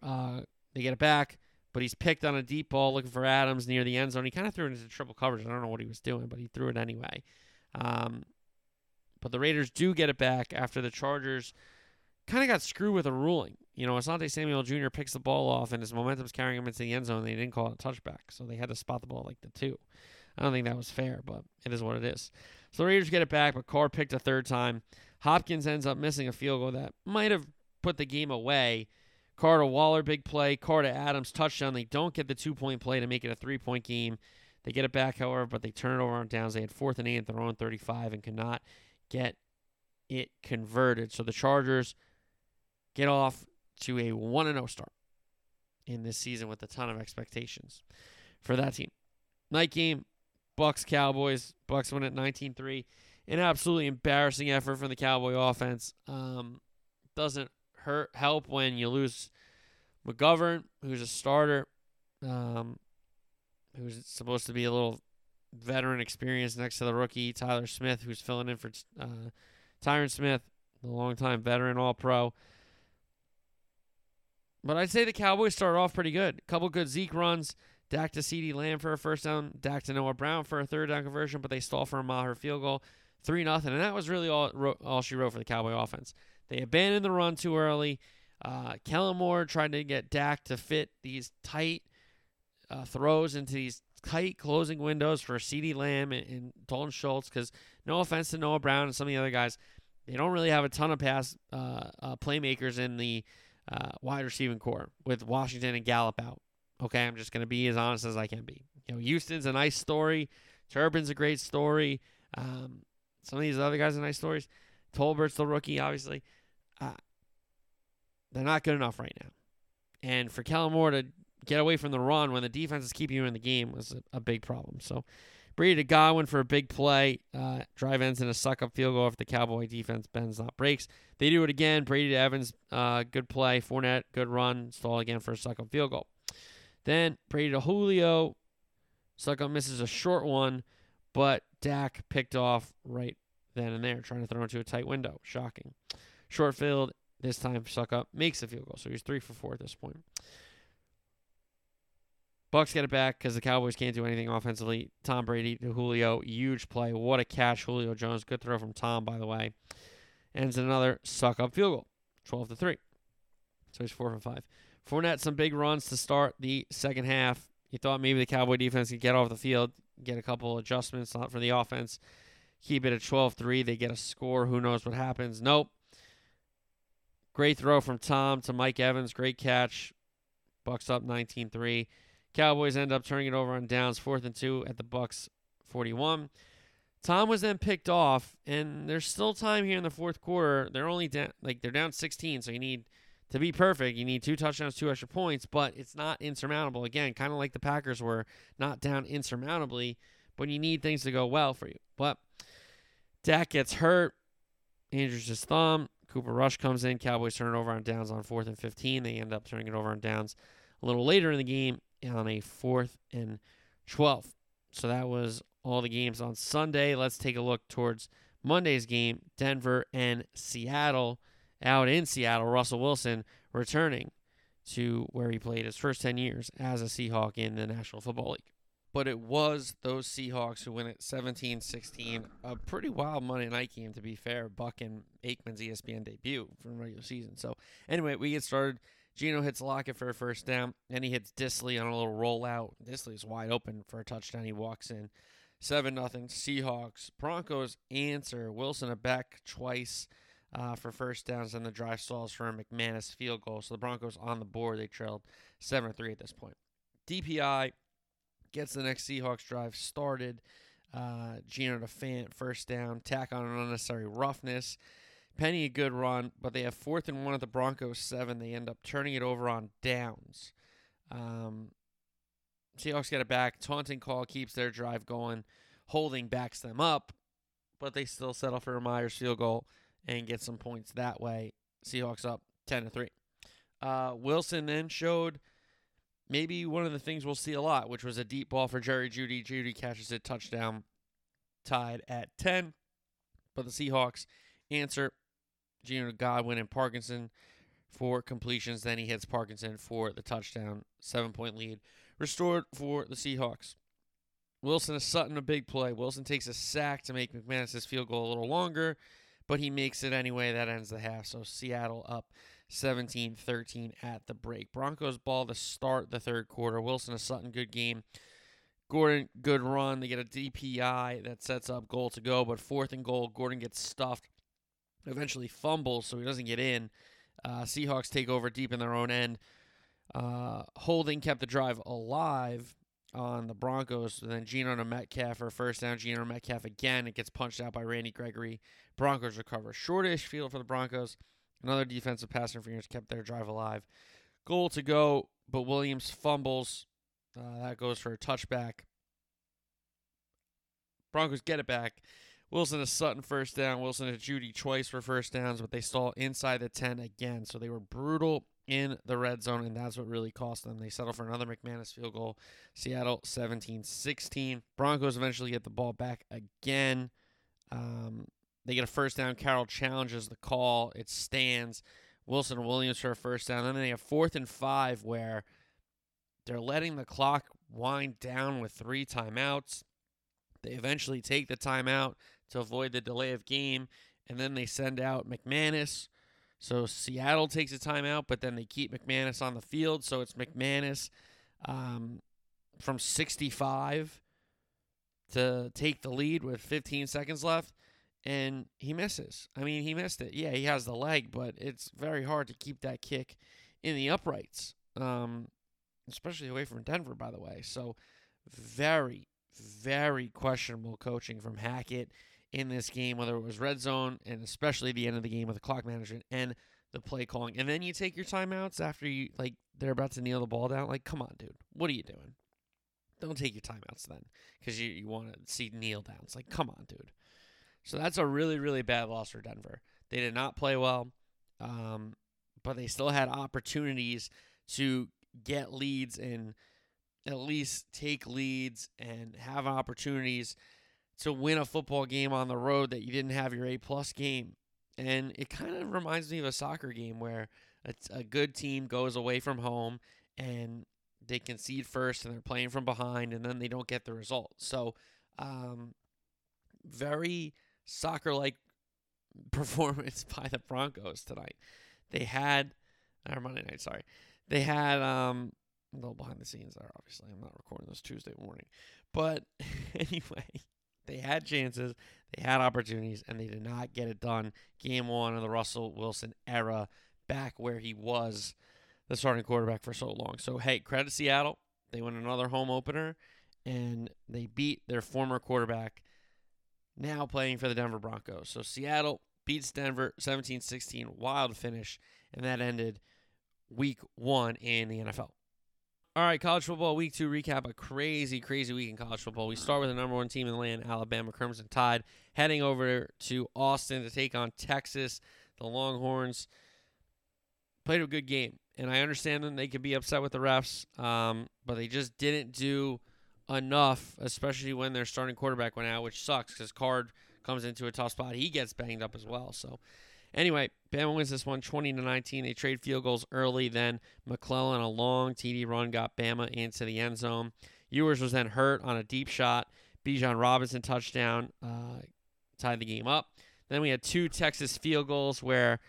Uh, they get it back, but he's picked on a deep ball looking for Adams near the end zone. He kind of threw it into triple coverage. I don't know what he was doing, but he threw it anyway. Um, but the Raiders do get it back after the Chargers kind of got screwed with a ruling. You know, Asante Samuel Jr. picks the ball off and his momentum's carrying him into the end zone. And they didn't call it a touchback, so they had to spot the ball like the two. I don't think that was fair, but it is what it is. So the Raiders get it back, but Carr picked a third time. Hopkins ends up missing a field goal that might have put the game away. Carr to Waller, big play. Carr to Adams, touchdown. They don't get the two point play to make it a three point game. They get it back, however, but they turn it over on downs. They had fourth and eight at their own 35 and could not get it converted. So the Chargers get off to a 1 0 start in this season with a ton of expectations for that team. Night game, Bucs Cowboys. Bucs win at 19-3. An absolutely embarrassing effort from the Cowboy offense. Um, doesn't hurt help when you lose McGovern, who's a starter, um, who's supposed to be a little veteran experience next to the rookie Tyler Smith, who's filling in for uh, Tyron Smith, the longtime veteran All Pro. But I'd say the Cowboys started off pretty good. A couple good Zeke runs. Dak to CeeDee Lamb for a first down. Dak to Noah Brown for a third down conversion, but they stall for a Maher field goal. 3 nothing, And that was really all, all she wrote for the Cowboy offense. They abandoned the run too early. Uh, Kellen Moore tried to get Dak to fit these tight uh, throws into these tight closing windows for CeeDee Lamb and, and Dalton Schultz because no offense to Noah Brown and some of the other guys, they don't really have a ton of pass uh, uh, playmakers in the uh, wide receiving corps with Washington and Gallup out. Okay, I'm just going to be as honest as I can be. You know, Houston's a nice story. Turpin's a great story. Um, some of these other guys are nice stories. Tolbert's the rookie, obviously. Uh, they're not good enough right now. And for Kellen Moore to get away from the run when the defense is keeping you in the game was a, a big problem. So Brady to Godwin for a big play. Uh, drive ends in a Succop field goal if the Cowboy defense bends not breaks. They do it again. Brady to Evans, uh, good play. Fournette, good run. Stall again for a Succop field goal. Then Brady to Julio. Succop misses a short one, but Dak picked off right then and there, trying to throw into a tight window. Shocking. Short field. This time, Succop makes the field goal. So he's three for four at this point. Bucs get it back because the Cowboys can't do anything offensively. Tom Brady to Julio, huge play. What a catch, Julio Jones. Good throw from Tom, by the way. Ends another Succop field goal, twelve to three. So he's four for five. Fournette some big runs to start the second half. You thought maybe the Cowboy defense could get off the field, get a couple adjustments for the offense, keep it at 12-3. They get a score. Who knows what happens? Nope. Great throw from Tom to Mike Evans. Great catch. Bucs up 19-3. Cowboys end up turning it over on downs, fourth and two at the Bucs 41. Tom was then picked off, and there's still time here in the fourth quarter. They're only down, like they're down 16, so you need to be perfect. You need two touchdowns, two extra points, but it's not insurmountable. Again, kind of like the Packers were not down insurmountably, but you need things to go well for you. But Dak gets hurt, injures his thumb. Cooper Rush comes in. Cowboys turn it over on downs on fourth and 15. They end up turning it over on downs a little later in the game on a fourth and 12. So that was all the games on Sunday. Let's take a look towards Monday's game Denver and Seattle. Out in Seattle, Russell Wilson returning to where he played his first 10 years as a Seahawk in the National Football League. But it was those Seahawks who win it 17 16. A pretty wild Monday night game, to be fair. Buck and Aikman's ESPN debut from regular season. So, anyway, we get started. Geno hits Lockett for a first down, and he hits Dissly on a little rollout. Dissly's wide open for a touchdown. He walks in. 7 nothing. Seahawks. Broncos answer. Wilson a back twice uh, for first downs, and the drive stalls for a McManus field goal. So the Broncos on the board. They trailed 7 3 at this point. DPI gets the next Seahawks drive started. Uh, Geno to Fant, first down, tack on an unnecessary roughness. Penny a good run, but they have fourth and one at the Broncos seven. They end up turning it over on downs. Um, Seahawks get it back. Taunting call keeps their drive going. Holding backs them up, but they still settle for a Myers field goal and get some points that way. Seahawks up 10 to 3. Uh, Wilson then showed maybe one of the things we'll see a lot, which was a deep ball for Jerry Jeudy. Jeudy catches it, touchdown, tied at 10. But the Seahawks answer Geno Godwin and Parkinson for completions. Then he hits Parkinson for the touchdown, seven point lead restored for the Seahawks. Wilson and Sutton a big play. Wilson takes a sack to make McManus' field goal a little longer, but he makes it anyway. That ends the half. So Seattle up 17 13 at the break. Broncos ball to start the third quarter. Wilson and Sutton, good game. Gordon, good run. They get a DPI that sets up goal to go, but fourth and goal, Gordon gets stuffed. Eventually fumbles, so he doesn't get in. Uh, Seahawks take over deep in their own end. Uh, holding kept the drive alive on the Broncos. And then Geno to Metcalf for first down. Geno to Metcalf again. It gets punched out by Randy Gregory. Broncos recover. Shortish field for the Broncos. Another defensive pass interference kept their drive alive. Goal to go, but Williams fumbles. Uh, that goes for a touchback. Broncos get it back. Wilson to Sutton first down. Wilson to Jeudy twice for first downs, but they stall inside the 10 again. So they were brutal in the red zone, and that's what really cost them. They settle for another McManus field goal. Seattle 17 16. Broncos eventually get the ball back again. Um, they get a first down. Carroll challenges the call. It stands. Wilson and Williams for a first down. Then they have fourth and five where they're letting the clock wind down with three timeouts. They eventually take the timeout to avoid the delay of game, and then they send out McManus. So Seattle takes a timeout, but then they keep McManus on the field. So it's McManus um, from 65 to take the lead with 15 seconds left and he misses. I mean, he missed it. Yeah, he has the leg, but it's very hard to keep that kick in the uprights, um, especially away from Denver, by the way. So, very, very questionable coaching from Hackett in this game, whether it was red zone and especially the end of the game with the clock management and the play calling. And then you take your timeouts after you, like, they're about to kneel the ball down. Like, come on, dude. What are you doing? Don't take your timeouts then because you, you want to see kneel downs. Like, come on, dude. So that's a really, really bad loss for Denver. They did not play well, um, but they still had opportunities to get leads and at least take leads and have opportunities to win a football game on the road that you didn't have your A plus game. And it kind of reminds me of a soccer game where a, good team goes away from home and they concede first and they're playing from behind and then they don't get the result. So, um, very soccer like [LAUGHS] performance [LAUGHS] by the Broncos tonight. They had or Monday night, sorry. They had um a little behind the scenes there, obviously. I'm not recording this Tuesday morning. But [LAUGHS] anyway, they had chances, they had opportunities, and they did not get it done. Game one of the Russell Wilson era, back where he was the starting quarterback for so long. So hey, credit Seattle. They win another home opener and they beat their former quarterback now playing for the Denver Broncos. So Seattle beats Denver 17 16, wild finish, and that ended week one in the NFL. All right, college football week two recap. A crazy, crazy week in college football. We start with the number one team in the land, Alabama Crimson Tide, heading over to Austin to take on Texas. The Longhorns played a good game, and I understand them. They could be upset with the refs, um, but they just didn't do enough, especially when their starting quarterback went out, which sucks because Card comes into a tough spot. He gets banged up as well. So, anyway, Bama wins this one 20 to 19. They trade field goals early. Then McClellan, a long TD run, got Bama into the end zone. Ewers was then hurt on a deep shot. Bijan Robinson touchdown uh, tied the game up. Then we had two Texas field goals where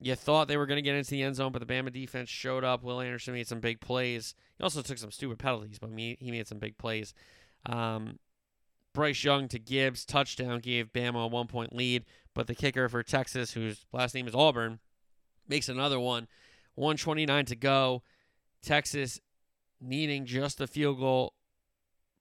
you thought they were going to get into the end zone, but the Bama defense showed up. Will Anderson made some big plays. He also took some stupid penalties, but he made some big plays. Um, Bryce Young to Gibbs touchdown gave Bama a one point lead, but the kicker for Texas, whose last name is Auburn, makes another one. 129 to go. Texas needing just a field goal.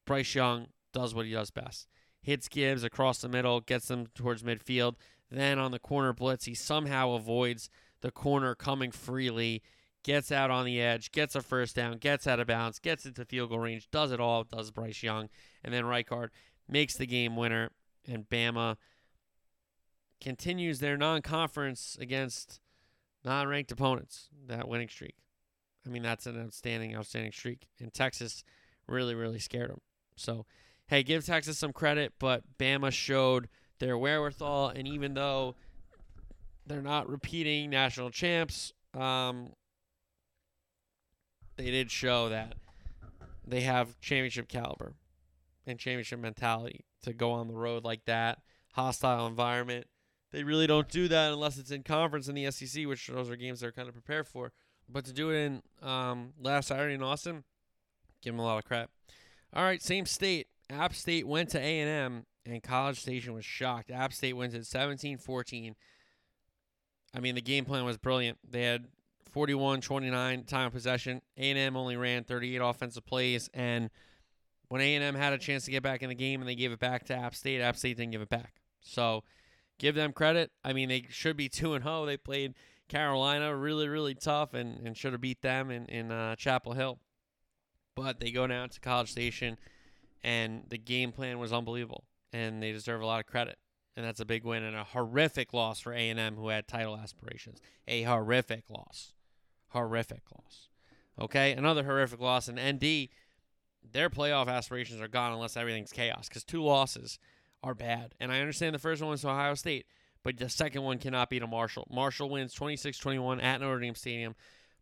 Bryce Young does what he does best. Hits Gibbs across the middle, gets them towards midfield. Then on the corner blitz, he somehow avoids the corner coming freely, gets out on the edge, gets a first down, gets out of bounds, gets into field goal range, does it all, does Bryce Young. And then Reichard makes the game winner, and Bama continues their non conference against non ranked opponents, that winning streak. I mean, that's an outstanding, outstanding streak. And Texas really, really scared them. So, hey, give Texas some credit, but Bama showed their wherewithal. And even though they're not repeating national champs, um, they did show that they have championship caliber and championship mentality to go on the road like that, hostile environment. They really don't do that unless it's in conference in the SEC, which those are games they're kind of prepared for. But to do it in um, last Saturday in Austin, give them a lot of crap. All right, same state. App State went to A&M and College Station was shocked. App State wins at 17-14. I mean, the game plan was brilliant. They had 41-29 time of possession. A&M only ran 38 offensive plays, and when A&M had a chance to get back in the game and they gave it back to App State, App State didn't give it back. So give them credit. I mean, they should be 2 and 0. They played Carolina really, really tough and, and should have beat them in, in uh, Chapel Hill. But they go down to College Station, and the game plan was unbelievable and they deserve a lot of credit. And that's a big win and a horrific loss for A&M who had title aspirations. A horrific loss. Horrific loss. Okay, another horrific loss in ND. Their playoff aspirations are gone unless everything's chaos because two losses are bad. And I understand the first one was Ohio State, but the second one cannot beat a Marshall. Marshall wins 26-21 at Notre Dame Stadium.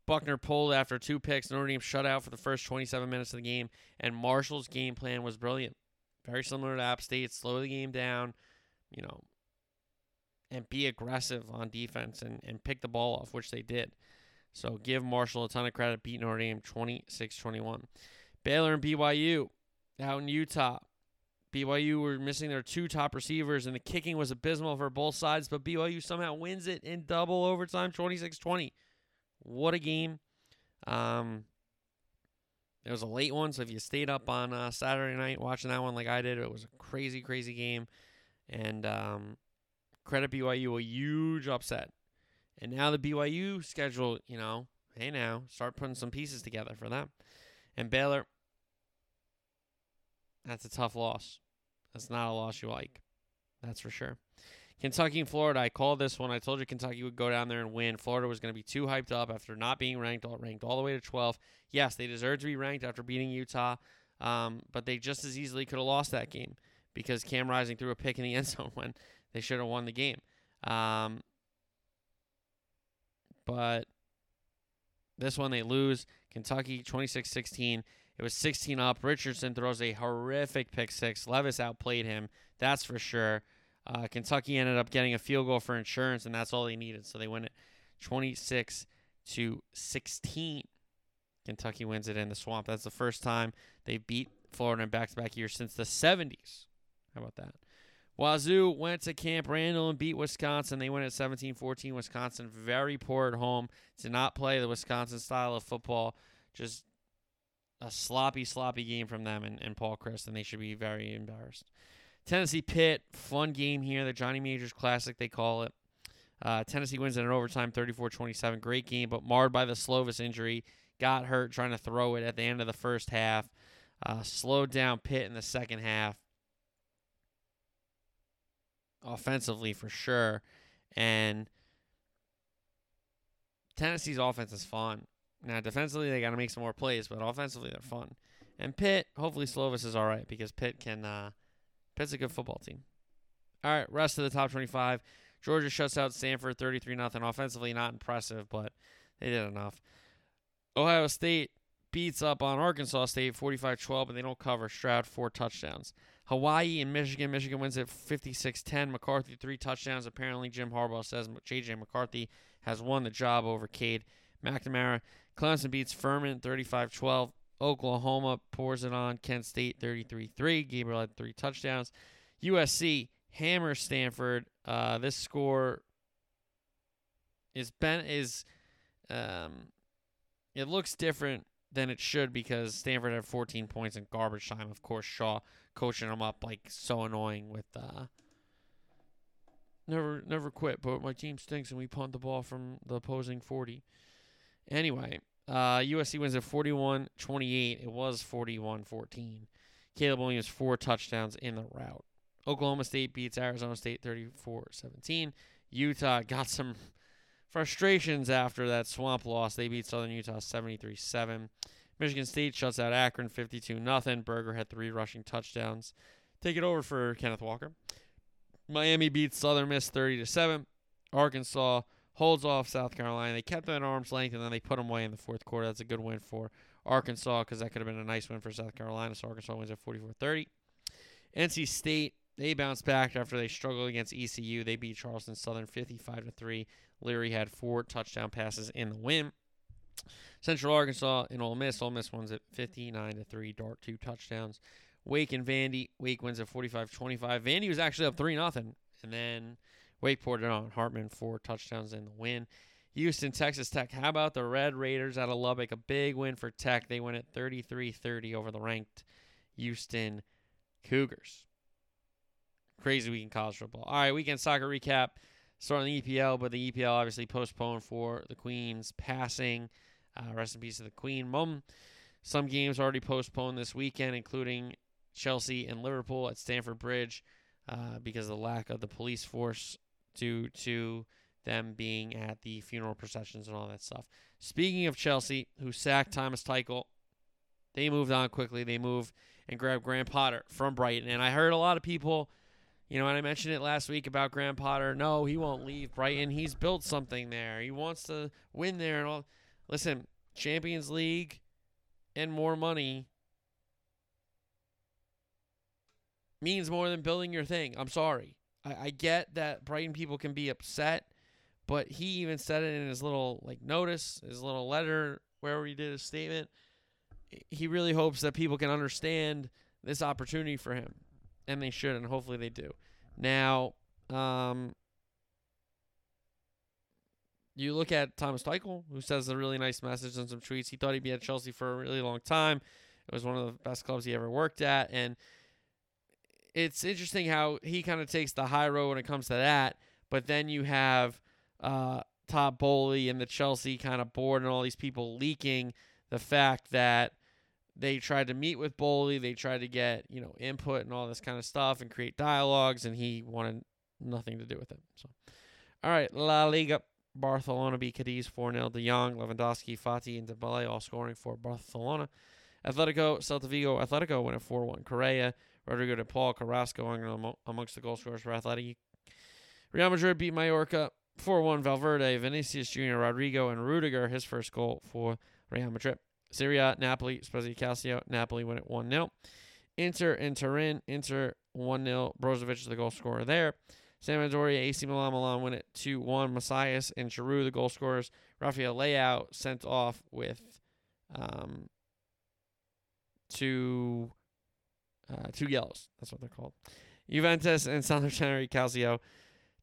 Buchner pulled after two picks. Notre Dame shut out for the first 27 minutes of the game, and Marshall's game plan was brilliant very similar to App State. Slow the game down, you know, and be aggressive on defense and, and pick the ball off, which they did. So give Marshall a ton of credit, beating Notre Dame 26 21. Baylor and BYU out in Utah. BYU were missing their two top receivers, and the kicking was abysmal for both sides, but BYU somehow wins it in double overtime 26 20. What a game. Um, it was a late one, so if you stayed up on uh, Saturday night watching that one like I did, it was a crazy, crazy game. And um, credit BYU a huge upset. And now the BYU schedule, you know, hey now, start putting some pieces together for them. And Baylor, that's a tough loss. That's not a loss you like. That's for sure. Kentucky and Florida, I called this one. I told you Kentucky would go down there and win. Florida was going to be too hyped up after not being ranked, all, ranked all the way to 12. Yes, they deserve to be ranked after beating Utah, um, but they just as easily could have lost that game because Cam Rising threw a pick in the [LAUGHS] end zone when they should have won the game. Um, but this one they lose. Kentucky 26 16. It was 16 up. Richardson throws a horrific pick six. Levis outplayed him. That's for sure. Uh, Kentucky ended up getting a field goal for insurance, and that's all they needed. So they win it 26 to 16. Kentucky wins it in the swamp. That's the first time they beat Florida in back to back years since the 70s. How about that? Wazoo went to Camp Randall and beat Wisconsin. They went at 17 14. Wisconsin very poor at home. Did not play the Wisconsin style of football. Just a sloppy, sloppy game from them and, and Paul Chryst, and they should be very embarrassed. Tennessee Pitt, fun game here. The Johnny Majors Classic, they call it. Uh, Tennessee wins in an overtime 34 27. Great game, but marred by the Slovis injury. Got hurt trying to throw it at the end of the first half. Uh, slowed down Pitt in the second half. Offensively, for sure. And Tennessee's offense is fun. Now, defensively, they got to make some more plays, but offensively, they're fun. And Pitt, hopefully, Slovis is all right because Pitt can. Uh, Pitt's a good football team. All right, rest of the top 25. Georgia shuts out Stanford 33 nothing. Offensively, not impressive, but they did enough. Ohio State beats up on Arkansas State 45 12, but they don't cover. Stroud, four touchdowns. Hawaii and Michigan. Michigan wins at 56 10. McCarthy, three touchdowns. Apparently, Jim Harbaugh says J.J. McCarthy has won the job over Cade McNamara. Clemson beats Furman 35 12. Oklahoma pours it on Kent State 33 3. Gabriel had three touchdowns. USC hammers Stanford. Uh, this score is Ben is um, it looks different than it should because Stanford had 14 points in garbage time. Of course, Shaw coaching them up like so annoying with uh, never never quit, but my team stinks and we punt the ball from the opposing 40. Anyway, uh, USC wins at 41-28. It was 41-14. Caleb Williams four touchdowns in the route. Oklahoma State beats Arizona State 34-17. Utah got some frustrations after that swamp loss. They beat Southern Utah 73-7. Michigan State shuts out Akron 52 0 Berger had three rushing touchdowns. Take it over for Kenneth Walker. Miami beats Southern Miss 30 7. Arkansas holds off South Carolina. They kept them at arm's length and then they put them away in the fourth quarter. That's a good win for Arkansas because that could have been a nice win for South Carolina. So Arkansas wins at 44 30. NC State they bounced back after they struggled against ECU. They beat Charleston Southern 55 to 3. Leary had four touchdown passes in the win. Central Arkansas and Ole Miss. Ole Miss wins at 59 to 3. Dart two touchdowns. Wake and Vandy. Wake wins at 45-25. Vandy was actually up 3 nothing, and then Wake on. Hartman four touchdowns in the win. Houston, Texas Tech. How about the Red Raiders out of Lubbock? A big win for Tech. They win at 33-30 over the ranked Houston Cougars. Crazy week in college football. All right, weekend soccer recap. Starting the EPL, but the EPL obviously postponed for the Queen's passing. Uh, rest in peace to the Queen. Mum. Some games already postponed this weekend, including Chelsea and Liverpool at Stamford Bridge uh, because of the lack of the police force due to them being at the funeral processions and all that stuff. Speaking of Chelsea, who sacked Thomas Tuchel, they moved on quickly. They moved and grabbed Graham Potter from Brighton. And I heard a lot of people you know, and I mentioned it last week about Graham Potter. No, he won't leave Brighton. He's built something there. He wants to win there and all. Listen, Champions League and more money means more than building your thing. I'm sorry. I, I get that Brighton people can be upset, but he even said it in his little like notice, his little letter, wherever he did his statement. He really hopes that people can understand this opportunity for him and they should, and hopefully they do. Now, um, you look at Thomas Tuchel, who says a really nice message and some tweets. He thought he'd be at Chelsea for a really long time. It was one of the best clubs he ever worked at, and it's interesting how he kind of takes the high road when it comes to that. But then you have uh, Todd Boehly and the Chelsea kind of board and all these people leaking the fact that they tried to meet with Boehly. They tried to get you know input and all this kind of stuff and create dialogues, and he wanted nothing to do with it. So, all right, La Liga. Barcelona beat Cadiz 4 0. De Jong, Lewandowski, Fati, and Dembele all scoring for Barcelona. Atletico, Celta Vigo, Atletico win at 4 1. Correa, Rodrigo de Paul, Carrasco amongst the goal scorers for Athletic. Real Madrid beat Mallorca 4 1. Valverde, Vinicius Jr., Rodrigo, and Rudiger, his first goal for Real Madrid. Serie A, Napoli, Spezia Calcio. Napoli win it 1 0. Inter and Turin. Inter 1 0. Brozovic is the goal scorer there. Sampdoria, AC Milan, Milan win it 2 1. Messias and Giroud, the goal scorers. Rafael Leao sent off with um, two, uh, two yellows. That's what they're called. Juventus and Salernitana Calcio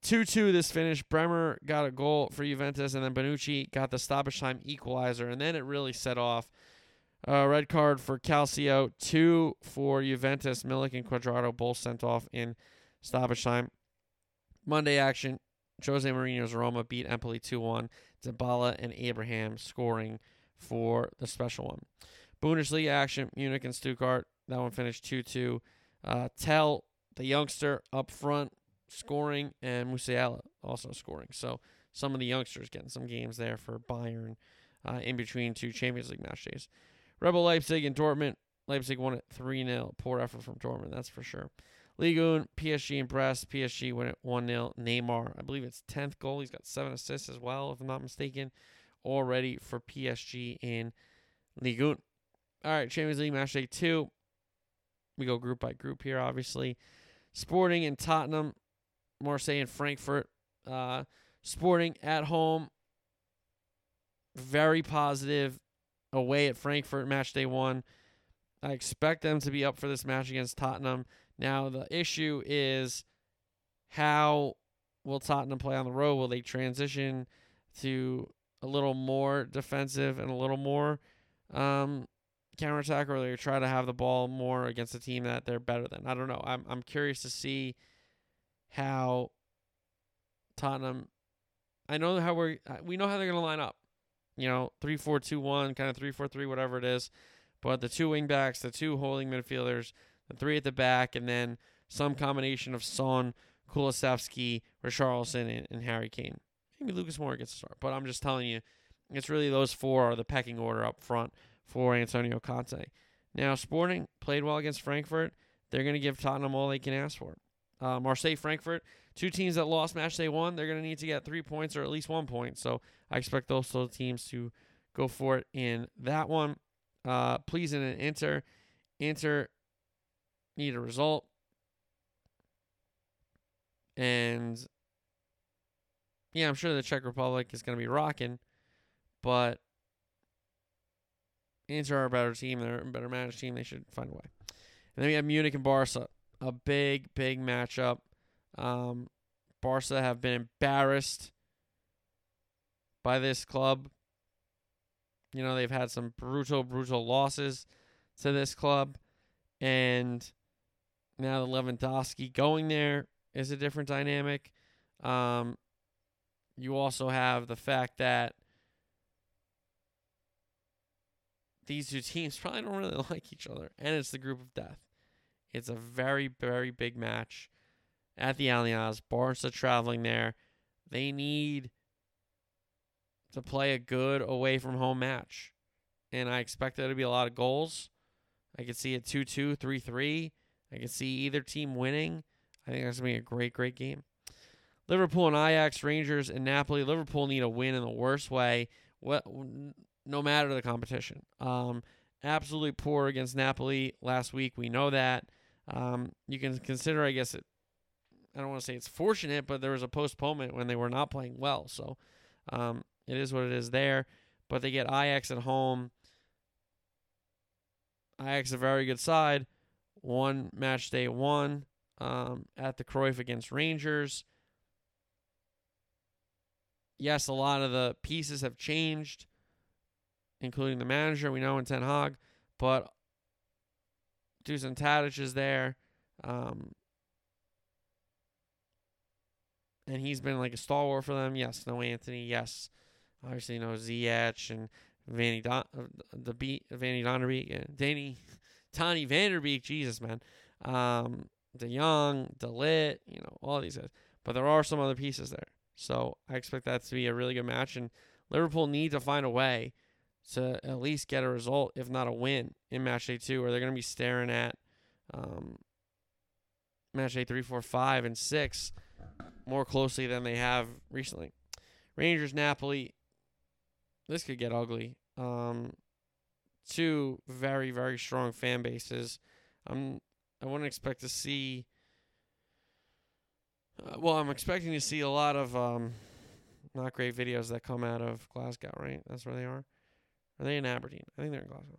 2 2 this finish. Bremer got a goal for Juventus, and then Bonucci got the stoppage time equalizer, and then it really set off. Uh, red card for Calcio, two for Juventus. Milik and Cuadrado both sent off in stoppage time. Monday action, Jose Mourinho's Roma beat Empoli 2 1. Dybala and Abraham scoring for the special one. Bundesliga action, Munich and Stuttgart. That one finished 2 2. Uh, Tel, the youngster, up front, scoring, and Musiala also scoring. So some of the youngsters getting some games there for Bayern. uh, in between two Champions League match days. Rebel Leipzig and Dortmund. Leipzig won it 3 0. Poor effort from Dortmund, that's for sure. Ligue 1, PSG Brest. PSG win it 1 0. Neymar, I believe it's 10th goal. He's got seven assists as well, if I'm not mistaken, already for PSG in Ligue 1. All right, Champions League match day two. We go group by group here, obviously. Sporting and Tottenham, Marseille and Frankfurt. Uh, Sporting at home, very positive. Away at Frankfurt, match day one. I expect them to be up for this match against Tottenham. Now, the issue is how will Tottenham play on the road? Will they transition to a little more defensive and a little more um, counterattack, or they try to have the ball more against a team that they're better than? I don't know. I'm I'm curious to see how Tottenham. I know how we're uh, we know how they're going to line up. You know, three four two one, kind of three four three, whatever it is. But the two wing backs, the two holding midfielders, the three at the back, and then some combination of Son, Kulusevski, Richarlison, and, and Harry Kane. Maybe Lucas Moura gets a start, but I'm just telling you, it's really those four are the pecking order up front for Antonio Conte. Now, Sporting played well against Frankfurt. They're going to give Tottenham all they can ask for. Uh, Marseille, Frankfurt, two teams that lost match they won. They're going to need to get three points or at least one point. So I expect those two teams to go for it in that one. Uh, Plzen and Inter. Inter need a result. And yeah, I'm sure the Czech Republic is going to be rocking, but Inter are a better team. They're a better managed team. They should find a way. And then we have Munich and Barca, a big, big matchup. Um, Barca have been embarrassed by this club. You know, they've had some brutal, brutal losses to this club. And now the Lewandowski going there is a different dynamic. Um, you also have the fact that these two teams probably don't really [LAUGHS] like each other, and it's the group of death. It's a very, very big match at the Allianz. Barca traveling there. They need to play a good away from home match. And I expect there to be a lot of goals. I could see a 2 2, 3 3. I could see either team winning. I think that's going to be a great, great game. Liverpool and Ajax, Rangers and Napoli. Liverpool need a win in the worst way, what, no matter the competition. Um, absolutely poor against Napoli last week. We know that. Um, you can consider, I guess, it. I don't want to say it's fortunate, but there was a postponement when they were not playing well. So um, it is what it is there. But they get Ajax at home. Ajax a very good side. One match day one um, at the Cruyff against Rangers. Yes, a lot of the pieces have changed, including the manager we know in Ten Hag, but Dusan Tadic is there. Um, and he's been like a stalwart for them. Yes, no Antony. Yes, obviously no Ziyech and Vanny Don uh, the beat Vanny Donderbeek Danny [LAUGHS] Tony Vanderbeek. Jesus, man. Um, De Jong, De Ligt, you know, all these guys. But there are some other pieces there. So I expect that to be a really good match. And Liverpool need to find a way to at least get a result, if not a win, in match day two, or they're going to be staring at um, match day three, four, five, and six more closely than they have recently. Rangers, Napoli. This could get ugly. Um, two very, very strong fan bases. Um, I wouldn't expect to see. Uh, well, I'm expecting to see a lot of um, not great videos that come out of Glasgow, right? That's where they are. Are they in Aberdeen? I think they're in Glasgow.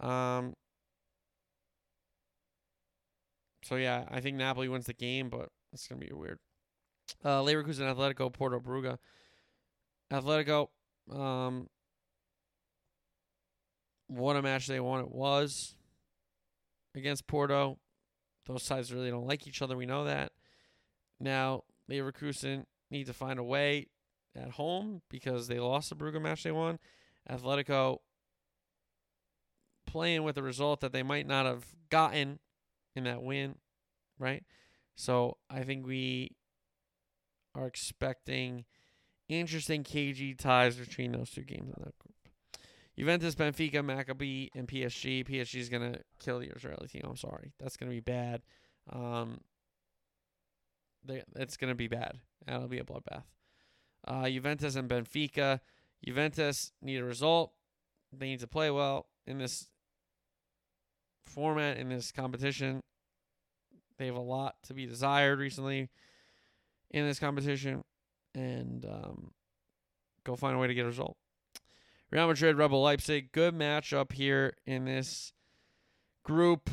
Um. So yeah, I think Napoli wins the game, but it's gonna be weird. Uh, Leverkusen, Atletico, Porto, Brugge. Atletico, um, what a match they won it was against Porto. Those sides really don't like each other. We know that. Now, Leverkusen need to find a way at home because they lost the Brugge match they won. Atletico playing with a result that they might not have gotten in that win, right? So I think we are expecting interesting KG ties between those two games in that group. Juventus, Benfica, Maccabi, and PSG. PSG is going to kill the Israeli team. I'm sorry. That's going to be bad. Um, they, it's going to be bad. That'll be a bloodbath. Uh, Juventus and Benfica. Juventus need a result. They need to play well in this format, in this competition. They have a lot to be desired recently in this competition. And um, go find a way to get a result. Real Madrid, Red Bull Leipzig. Good matchup here in this group.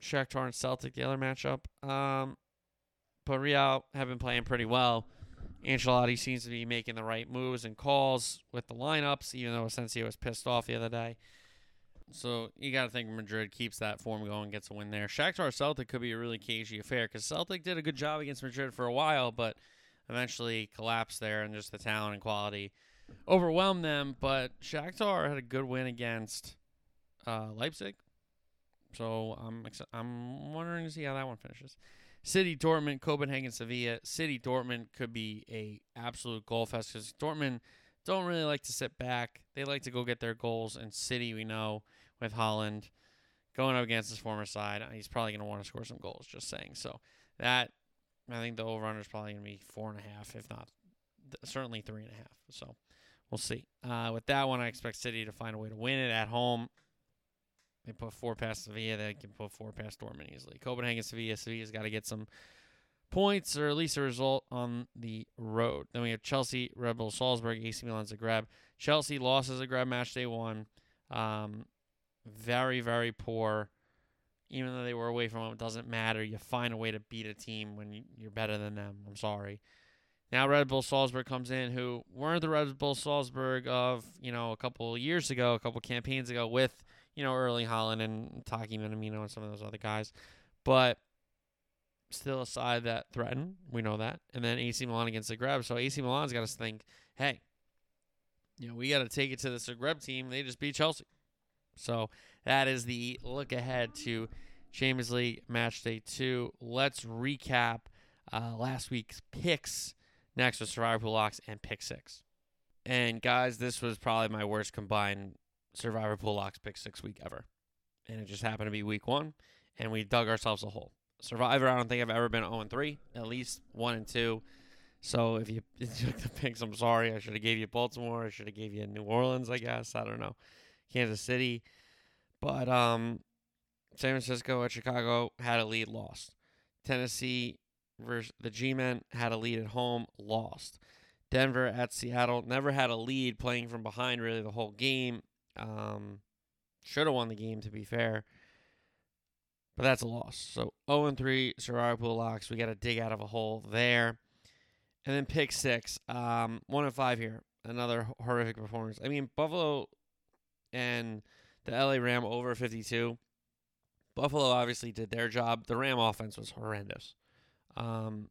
Shakhtar and Celtic, the other matchup. Um, but Real have been playing pretty well. Ancelotti seems to be making the right moves and calls with the lineups, even though Asensio was pissed off the other day. So you got to think Madrid keeps that form going, gets a win there. Shakhtar Celtic could be a really cagey affair because Celtic did a good job against Madrid for a while, but eventually collapsed there, and just the talent and quality overwhelmed them. But Shakhtar had a good win against uh, Leipzig, so I'm I'm wondering to see how that one finishes. City, Dortmund, Copenhagen, Sevilla. City, Dortmund could be a absolute goal fest because Dortmund don't really like to sit back. They like to go get their goals. And City, we know with Haaland going up against his former side, he's probably going to want to score some goals. Just saying. So that I think the over is probably going to be four and a half, if not th- certainly three and a half. So we'll see. Uh, with that one, I expect City to find a way to win it at home. They put four past Sevilla. They can put four past Dortmund easily. Copenhagen, Sevilla. Sevilla's got to get some points or at least a result on the road. Then we have Chelsea, Red Bull Salzburg, AC Milan, Zagreb. Chelsea lost at Zagreb match day one. Um, very, very poor. Even though they were away from home, it doesn't matter. You find a way to beat a team when you're better than them. I'm sorry. Now Red Bull Salzburg comes in, who weren't the Red Bull Salzburg of you know a couple years ago, a couple campaigns ago with you know Erling Haaland and Taki Minamino and some of those other guys, but still a side that threaten. We know that. And then AC Milan against Zagreb. So AC Milan's got to think, hey, you know, we got to take it to the Zagreb team. They just beat Chelsea. So that is the look ahead to Champions League match day two. Let's recap uh, last week's picks next with Survivor Pool Locks and pick six. And guys, this was probably my worst combined Survivor Pool Locks pick six week ever. And it just happened to be week one, and we dug ourselves a hole. Survivor, I don't think I've ever been 0 and 3, at least 1 and 2. So if you, [LAUGHS] took the picks, I'm sorry. I should have gave you Baltimore. I should have gave you New Orleans, I guess. I don't know. Kansas City. But um, San Francisco at Chicago had a lead, lost. Tennessee versus the G-Men had a lead at home, lost. Denver at Seattle never had a lead, playing from behind really the whole game. Um, should have won the game, to be fair. But that's a loss. So 0 and 3 Survivor Pool locks. We got to dig out of a hole there. And then pick six. Um, one and five here. Another horrific performance. I mean, Buffalo and the LA Ram over 52. Buffalo obviously did their job. The Ram offense was horrendous. Um,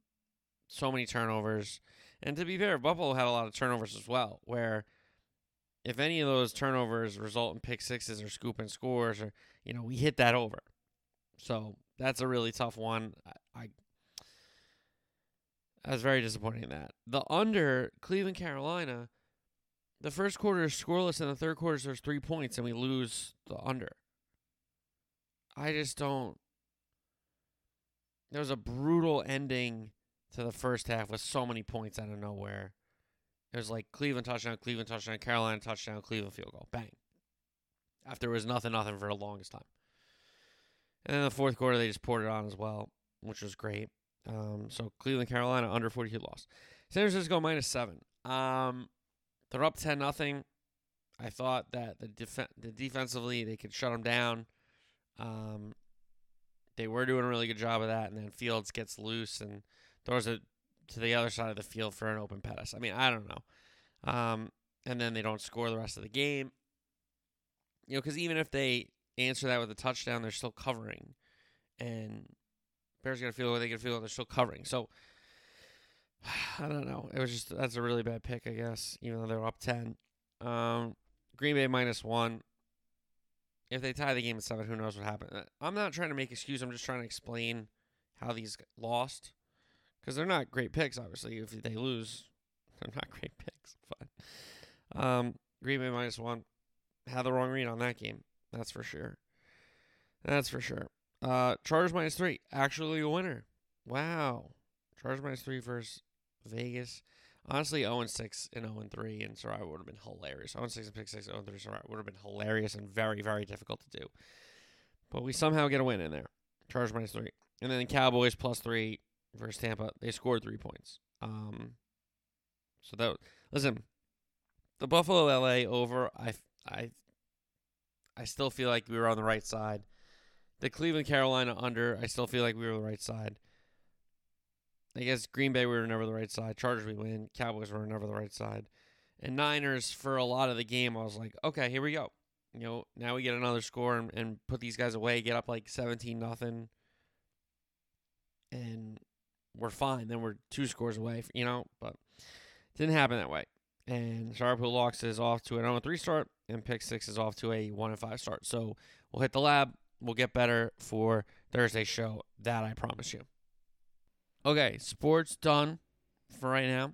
so many turnovers. And to be fair, Buffalo had a lot of turnovers as well, where if any of those turnovers result in pick sixes or scoop and scores, or, you know, we hit that over. So that's a really tough one. I, I I was very disappointed in that. The under Cleveland Carolina, the first quarter is scoreless, and the third quarter there's three points, and we lose the under. I just don't. There was a brutal ending to the first half with so many points out of nowhere. It was like Cleveland touchdown, Cleveland touchdown, Carolina touchdown, Cleveland field goal, bang. After it was nothing, nothing for the longest time. And then the fourth quarter, they just poured it on as well, which was great. Um, so Cleveland, Carolina under 42 loss. San Francisco minus seven. Um, they're up 10 nothing. I thought that the def- the defensively they could shut them down. Um, they were doing a really good job of that, and then Fields gets loose and throws it to the other side of the field for an open pass. I mean, I don't know. Um, and then they don't score the rest of the game. You know, because even if they answer that with a touchdown, they're still covering. And Bears to feel what they can feel. They're still covering. So [SIGHS] I don't know. It was just that's a really bad pick, I guess. Even though they're up ten. Um, Green Bay minus one. If they tie the game at seven, who knows what happened? Uh, I'm not trying to make excuse. I'm just trying to explain how these lost because they're not great picks. Obviously, if they lose, [LAUGHS] they're not great picks. Fine. Um, Green Bay minus one. Had the wrong read on that game. That's for sure. That's for sure. Uh, Chargers minus three. Actually a winner. Wow. Chargers minus three versus Vegas. Honestly, 0 6 and 0 3 and Survivor would have been hilarious. 0 6 and pick 6, 0 3 Survivor would have been hilarious and very, very difficult to do. But we somehow get a win in there. Chargers minus three. And then the Cowboys plus three versus Tampa. They scored three points. Um, so that listen, the Buffalo LA over. I I I still feel like we were on the right side. The Cleveland Carolina under. I still feel like we were on the right side. I guess Green Bay we were never the right side. Chargers we win. Cowboys were never the right side. And Niners for a lot of the game, I was like, okay, here we go. You know, now we get another score and, and put these guys away, get up like seventeen nothing, and we're fine. Then we're two scores away, you know. But didn't happen that way. And Sharp who locks is off to an 0 3 start, and Pick Six is off to a 1 5 start. So we'll hit the lab. We'll get better for Thursday's show. That I promise you. Okay, sports done for right now.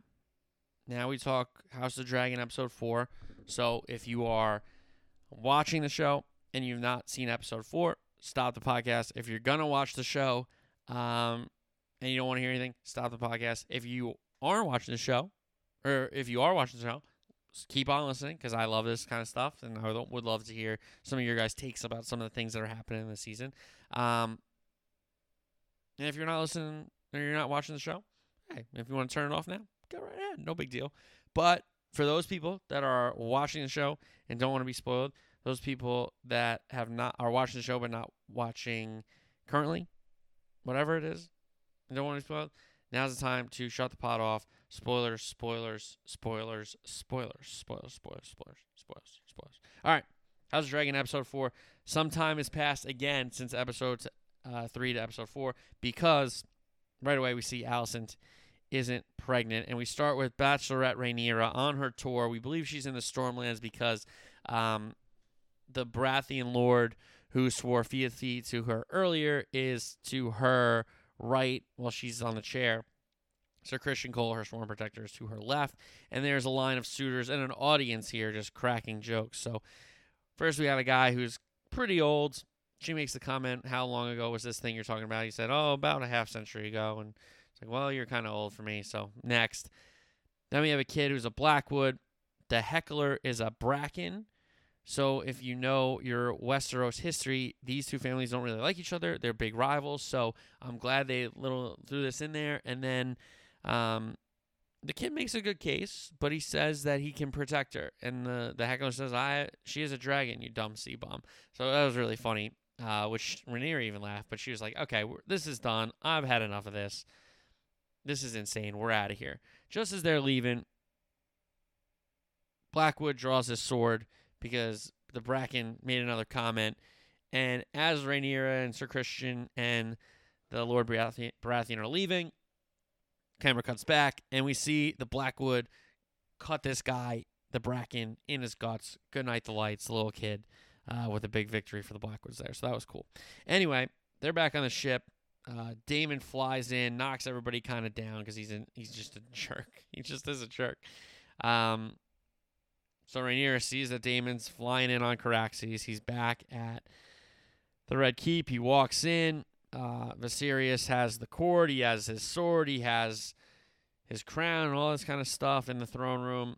Now we talk House of Dragon episode 4. So if you are watching the show and you've not seen episode 4, stop the podcast. If you're going to watch the show um, and you don't want to hear anything, stop the podcast. If you aren't watching the show, or if you are watching the show, keep on listening because I love this kind of stuff, and I would love to hear some of your guys' takes about some of the things that are happening in the season. Um, and if you're not listening or you're not watching the show, hey, if you want to turn it off now, go right ahead, no big deal. But for those people that are watching the show and don't want to be spoiled, those people that have not are watching the show but not watching currently, whatever it is, don't want to be spoiled. Now's the time to shut the pot off Spoilers, spoilers, spoilers, spoilers, spoilers, spoilers, spoilers, spoilers, spoilers. All right. Of Dragon episode four. Some time has passed again since episode uh, three to episode four because right away we see Alicent isn't pregnant. And we start with Bachelorette Rhaenyra on her tour. We believe she's in the Stormlands because um, the Baratheon Lord who swore fealty to her earlier is to her right while she's on the chair. Sir Christian Cole, her sworn protector, is to her left. And there's a line of suitors and an audience here just cracking jokes. So, first we have a guy who's pretty old. She makes the comment, How long ago was this thing you're talking about? He said, Oh, about a half century ago. And it's like, Well, you're kind of old for me. So, next. Then we have a kid who's a Blackwood. The heckler is a Bracken. So if you know your Westeros history, these two families don't really like each other. They're big rivals. So I'm glad they little threw this in there. And then um, the kid makes a good case, but he says that he can protect her, and the the heckler says, "I she is a dragon, you dumb sea bomb." So that was really funny. Uh, which Rhaenyra even laughed, but she was like, "Okay, this is done. I've had enough of this. This is insane. We're out of here." Just as they're leaving, Blackwood draws his sword because the Bracken made another comment, and as Rhaenyra and Sir Christian and the Lord Baratheon, Baratheon are leaving, Camera cuts back, and we see the Blackwood cut this guy, the Bracken, in his guts. Good night, the lights, the little kid, uh, with a big victory for the Blackwoods there. So that was cool. Anyway, they're back on the ship. Uh, Daemon flies in, knocks everybody kind of down because he's in, he's just a [LAUGHS] jerk. He just is a jerk. Um, so Rhaenyra sees that Daemon's flying in on Caraxes. He's back at the Red Keep. He walks in. Uh, Viserys has the cord, he has his sword, he has his crown, and all this kind of stuff in the throne room.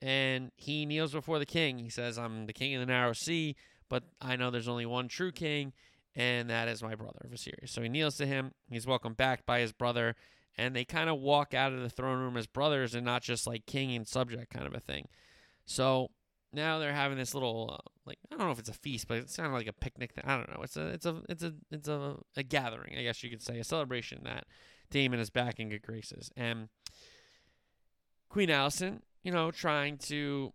And he kneels before the king. He says, I'm the king of the narrow sea, but I know there's only one true king, and that is my brother, Viserys. So he kneels to him. He's welcomed back by his brother, and they kind of walk out of the throne room as brothers and not just like king and subject kind of a thing. So now they're having this little uh, like I don't know if it's a feast, but it's kind of like a picnic. Thing. I don't know. It's a it's a it's a it's a, a gathering, I guess you could say, a celebration that Daemon is back in good graces, and Queen Alicent, you know, trying to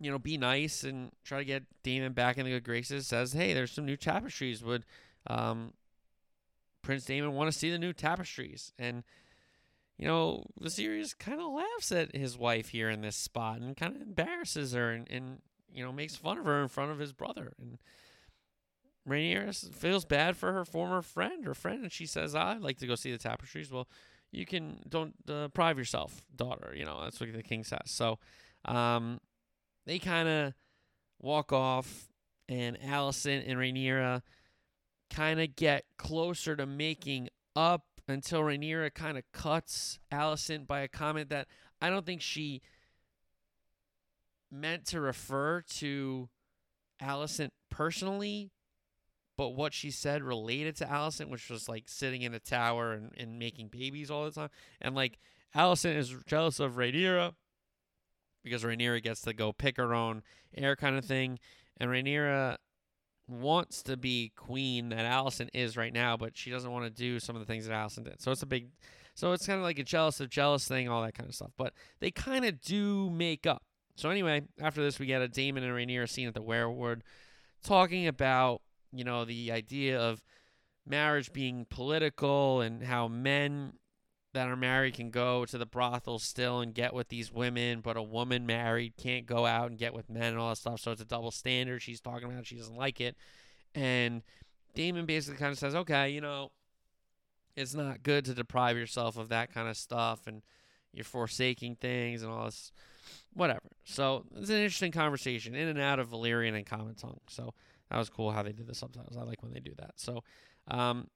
you know be nice and try to get Daemon back in the good graces, says, "Hey, there's some new tapestries. Would um, Prince Daemon want to see the new tapestries?" and you know, Viserys kind of laughs at his wife here in this spot and kind of embarrasses her and, and, you know, makes fun of her in front of his brother. And Rhaenyra feels bad for her former friend, her friend, and she says, I'd like to go see the tapestries. Well, you can, don't uh, deprive yourself, daughter. You know, that's what the king says. So, um, they kind of walk off, and Alicent and Rhaenyra kind of get closer to making up until Rhaenyra kind of cuts Alicent by a comment that I don't think she meant to refer to Alicent personally, but what she said related to Alicent, which was like sitting in a tower and, and making babies all the time. And like Alicent is jealous of Rhaenyra because Rhaenyra gets to go pick her own heir kind of thing. And Rhaenyra wants to be queen that Alicent is right now, but she doesn't want to do some of the things that Alicent did. So it's a big, so it's kind of like a jealous of jealous thing, all that kind of stuff. But they kind of do make up. So anyway, after this, we get a Daemon and Rhaenyra scene at the weirwood, talking about you know the idea of marriage being political and how men that are married can go to the brothel still and get with these women, but a woman married can't go out and get with men and all that stuff. So it's a double standard. She's talking about she doesn't like it. And Daemon basically kind of says, okay, you know, it's not good to deprive yourself of that kind of stuff and you're forsaking things and all this, whatever. So it's an interesting conversation in and out of Valyrian and Common Tongue. So that was cool how they did the subtitles. I like when they do that. So um,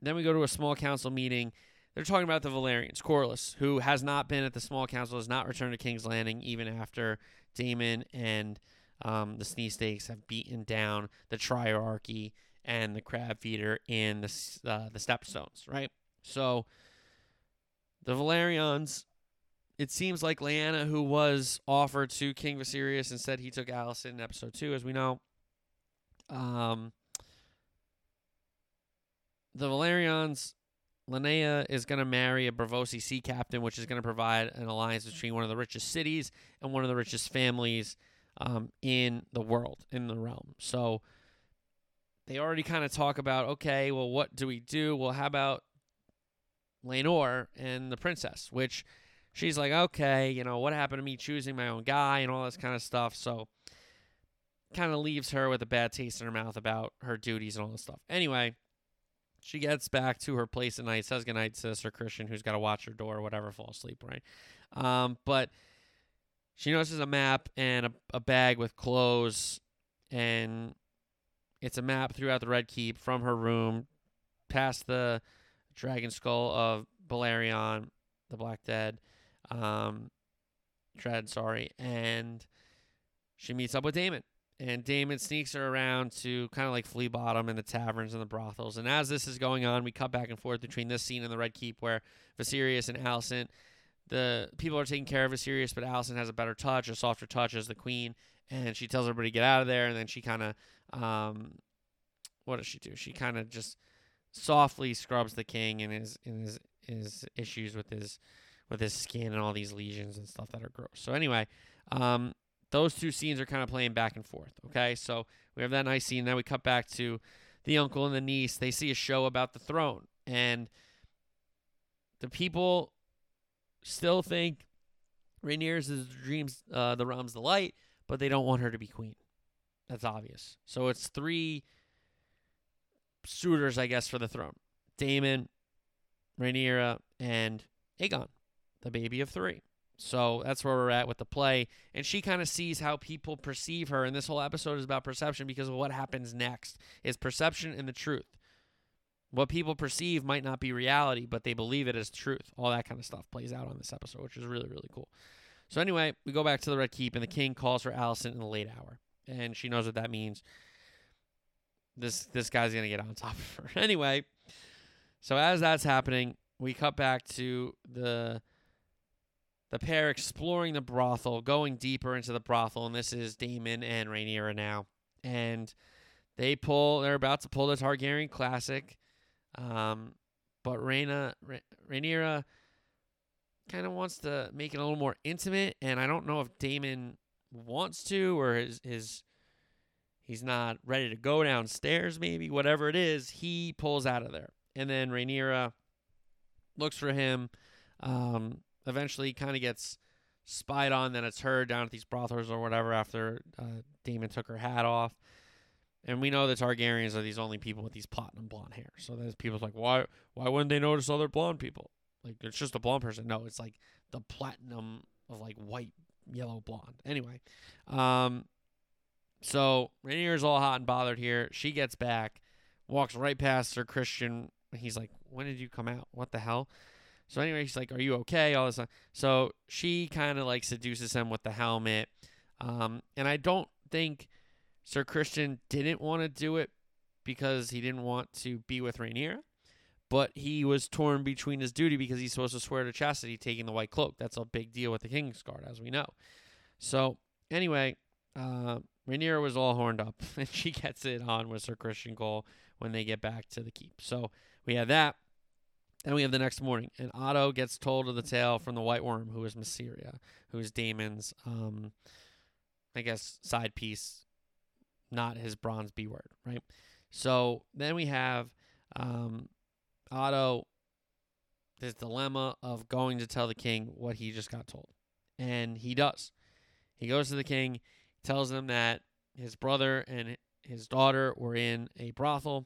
then we go to a small council meeting they're talking about the Velaryons, Corlys, who has not been at the small council, has not returned to King's Landing, even after Daemon and um, the Sneeze Stakes have beaten down the Triarchy and the Crab Feeder in the uh, the Stepstones, right? So the Velaryons, it seems like Laena, who was offered to King Viserys, and said he took Alicent in episode two, as we know. Um, the Velaryons Laena is going to marry a Braavosi sea captain, which is going to provide an alliance between one of the richest cities and one of the richest families um, in the world, in the realm. So they already kind of talk about, okay, well, what do we do? Well, how about Laenor and the princess? Which she's like, okay, you know, what happened to me choosing my own guy and all this kind of stuff. So kind of leaves her with a bad taste in her mouth about her duties and all this stuff. Anyway she gets back to her place at night, says goodnight to Sir Criston, who's got to watch her door or whatever, fall asleep, right? Um, but she notices a map and a, a bag with clothes, and it's a map throughout the Red Keep from her room past the dragon skull of Balerion, the Black Dead, um, Dread, sorry, and she meets up with Daemon and Daemon sneaks her around to kind of like flea bottom in the taverns and the brothels. And as this is going on, we cut back and forth between this scene and the Red Keep where Viserys and Alicent, the people are taking care of Viserys, but Alicent has a better touch, a softer touch as the queen, and she tells everybody to get out of there. And then she kind of, um, what does she do? She kind of just softly scrubs the king and his and his his issues with his with his skin and all these lesions and stuff that are gross. So anyway, um, those two scenes are kind of playing back and forth. Okay, so we have that nice scene. Then we cut back to the uncle and the niece. They see a show about the throne, and the people still think Rhaenyra's is dreams, uh, the realm's the light, but they don't want her to be queen. That's obvious. So it's three suitors, I guess, for the throne: Daemon, Rhaenyra, and Aegon, the baby of three. So that's where we're at with the play. And she kind of sees how people perceive her. And this whole episode is about perception because of what happens next is perception and the truth. What people perceive might not be reality, but they believe it as truth. All that kind of stuff plays out on this episode, which is really, really cool. So anyway, we go back to the Red Keep, and the king calls for Alicent in the late hour. And she knows what that means. This this guy's gonna get on top of her. [LAUGHS] Anyway, so as that's happening, we cut back to the the pair exploring the brothel, going deeper into the brothel, and this is Daemon and Rhaenyra now. And they pull, they're about to pull the Targaryen Classic. Um, but Rhaena, Rhaenyra kind of wants to make it a little more intimate, and I don't know if Daemon wants to or his, his he's not ready to go downstairs, maybe, whatever it is, he pulls out of there. And then Rhaenyra looks for him. Um, eventually kind of gets spied on that it's her down at these brothels or whatever after uh, Daemon took her hat off. And we know the Targaryens are these only people with these platinum blonde hair. So there's people's like, why why wouldn't they notice other blonde people? Like it's just a blonde person. No, it's like the platinum of like white yellow blonde. Anyway, um, so Rhaenyra's all hot and bothered here. She gets back, walks right past Sir Christian. He's like, "When did you come out? What the hell?" So anyway, he's like, "Are you okay?" All this. Stuff. So she kind of like seduces him with the helmet, um, and I don't think Sir Christian didn't want to do it because he didn't want to be with Rhaenyra, but he was torn between his duty because he's supposed to swear to chastity taking the white cloak. That's a big deal with the King's Guard, as we know. So anyway, uh, Rhaenyra was all horned up, [LAUGHS] and she gets it on with Sir Christian Cole when they get back to the keep. So we have that. Then we have the next morning, and Otto gets told of the tale from the White Worm, who is Mysaria, who is Daemon's, um, I guess, side piece, not his bronze B word, right? So then we have um, Otto, this dilemma of going to tell the king what he just got told. And he does. He goes to the king, tells him that his brother and his daughter were in a brothel.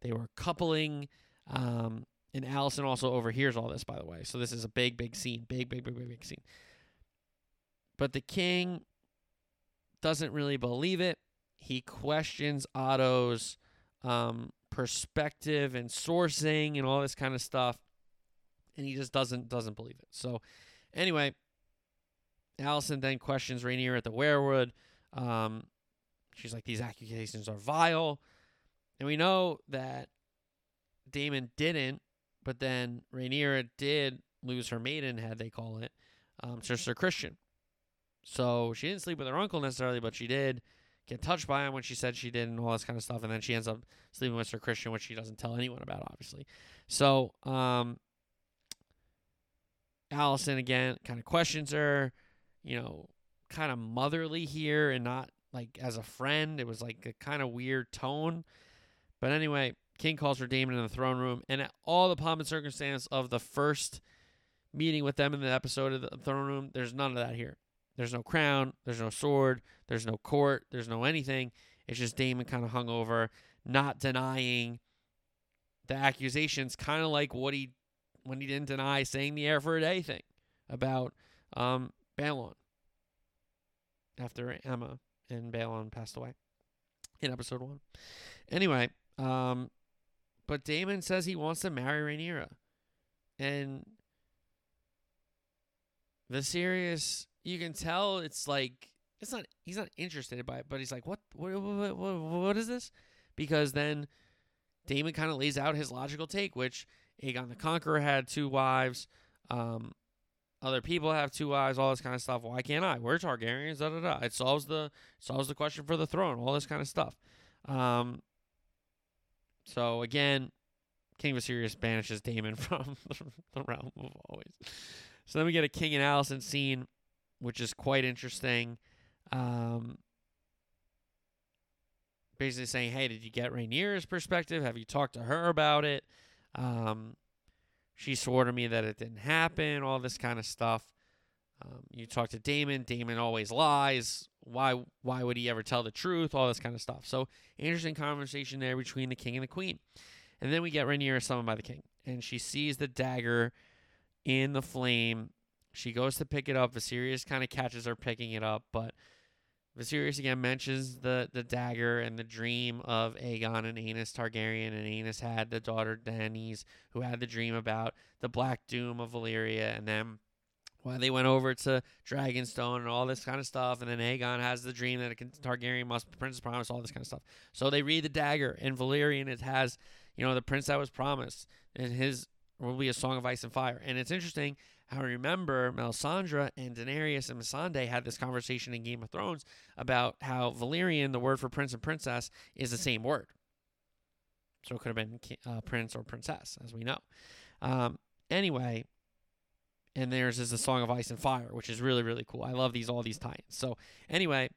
They were coupling. Um, and Alicent also overhears all this, by the way. So this is a big, big scene. Big, big, big, big, big scene. But the king doesn't really believe it. He questions Otto's um, perspective and sourcing and all this kind of stuff, and he just doesn't doesn't believe it. So, anyway, Alicent then questions Rhaenyra at the weirwood. Um, she's like, "These accusations are vile," and we know that Daemon didn't, but then Rhaenyra did lose her maiden maidenhead, they call it, um, to Sir Christian. So she didn't sleep with her uncle necessarily, but she did get touched by him when she said she did and all this kind of stuff. And then she ends up sleeping with Sir Christian, which she doesn't tell anyone about, obviously. So, um, Alicent again kind of questions her, you know, kind of motherly here and not like as a friend. It was like a kind of weird tone. But anyway, King calls for Daemon in the throne room, and all the pomp and circumstance of the first meeting with them in the episode of the throne room, there's none of that here. There's no crown, there's no sword, there's no court, there's no anything. It's just Daemon kind of hung over, not denying the accusations, kind of like what he when he didn't deny saying the air for a day thing about um, Baelon after Aemma and Baelon passed away in episode one. Anyway, um, but Daemon says he wants to marry Rhaenyra, and the Viserys, you can tell it's like it's not he's not interested by it, but he's like, what what what what, what is this? Because then Daemon kind of lays out his logical take, which Aegon the Conqueror had two wives, um, other people have two wives, all this kind of stuff. Why can't I? We're Targaryens, da da da. It solves the solves the question for the throne, all this kind of stuff. Um, so again, King of Viserys banishes Daemon [LAUGHS] from the realm of always. So then we get a King and Alicent scene, which is quite interesting. Um, basically saying, "Hey, did you get Rhaenyra's perspective? Have you talked to her about it?" Um, she swore to me that it didn't happen. All this kind of stuff. Um, you talk to Daemon. Daemon always lies. Why? Why would he ever tell the truth? All this kind of stuff. So interesting conversation there between the king and the queen. And then we get Rhaenyra summoned by the king, and she sees the dagger in the flame. She goes to pick it up. Viserys kind of catches her picking it up, but Viserys again mentions the the dagger and the dream of Aegon and Aenys Targaryen, and Aenys had the daughter Daenys, who had the dream about the Black Doom of Valyria, and then why they went over to Dragonstone and all this kind of stuff, and then Aegon has the dream that a Targaryen must be Princess Promise, all this kind of stuff. So they read the dagger in Valyrian. It has you know the prince that was promised, and his will be a song of ice and fire. And it's interesting how I remember Melisandre and Daenerys and Missandei had this conversation in Game of Thrones about how Valyrian, the word for prince and princess, is the same word. So it could have been uh, prince or princess, as we know. Um, anyway, and theirs is the Song of Ice and Fire, which is really, really cool. I love these all these tie-ins. So anyway,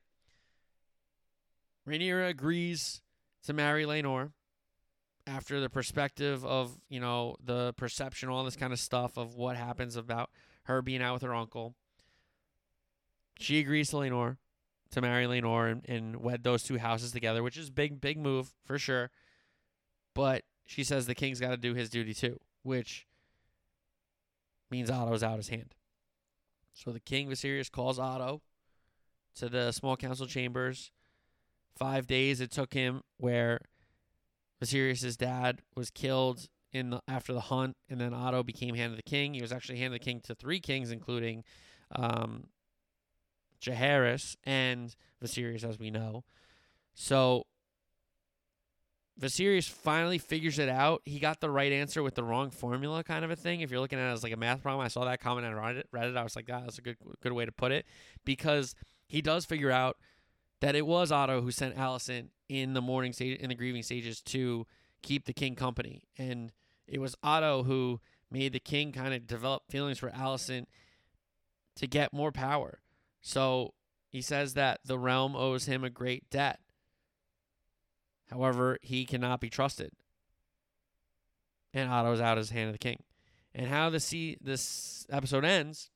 Rhaenyra agrees to marry Laenor after the perspective of you know the perception all this kind of stuff of what happens about her being out with her uncle she agrees to Laenor to marry Laenor and, and wed those two houses together which is a big big move for sure but she says the king's got to do his duty too which means Otto's out of his hand So the king Viserys calls Otto to the small council chambers. Five days it took him where Viserys' dad was killed in the after the hunt, and then Otto became hand of the king. He was actually hand of the king to three kings, including um, Jaehaerys and Viserys, as we know. So Viserys finally figures it out. He got the right answer with the wrong formula, kind of a thing. If you're looking at it as like a math problem, I saw that comment and read it. Read it. I was like, that that's a good good way to put it, because he does figure out that it was Otto who sent Alicent in the morning stage in the grieving stages to keep the king company, and it was Otto who made the king kind of develop feelings for Alicent to get more power. So he says that the realm owes him a great debt. However, he cannot be trusted. And Otto's out as hand of the king. And how the see this episode ends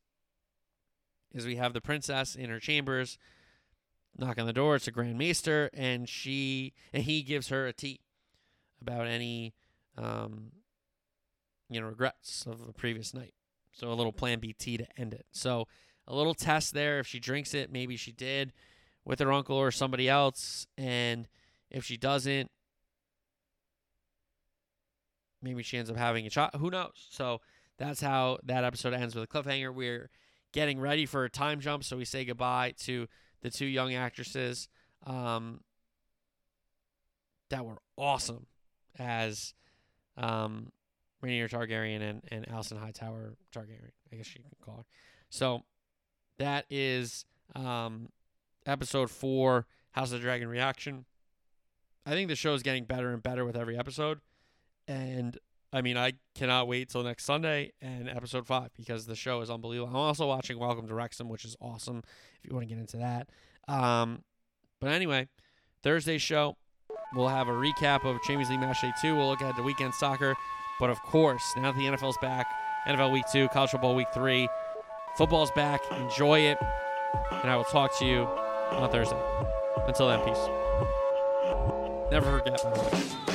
is we have the princess in her chambers knock on the door. It's a grand maester, and she and he gives her a tea about any um, you know regrets of the previous night. So a little Plan B tea to end it. So a little test there. If she drinks it, maybe she did with her uncle or somebody else, and if she doesn't, maybe she ends up having a child. Who knows? So that's how that episode ends with a cliffhanger. We're getting ready for a time jump, so we say goodbye to the two young actresses um, that were awesome as um, Rhaenyra Targaryen and, and Alicent Hightower Targaryen, I guess you can call her. So that is um, episode four, House of the Dragon reaction. I think the show is getting better and better with every episode. And I mean, I cannot wait till next Sunday and episode five because the show is unbelievable. I'm also watching Welcome to Wrexham, which is awesome if you want to get into that. Um, but anyway, Thursday show, we'll have a recap of Champions League Match Day 2. We'll look at the weekend soccer. But of course, now that the NFL's back, NFL Week 2, College Football Week 3, football's back. Enjoy it. And I will talk to you on Thursday. Until then, peace. Never forget,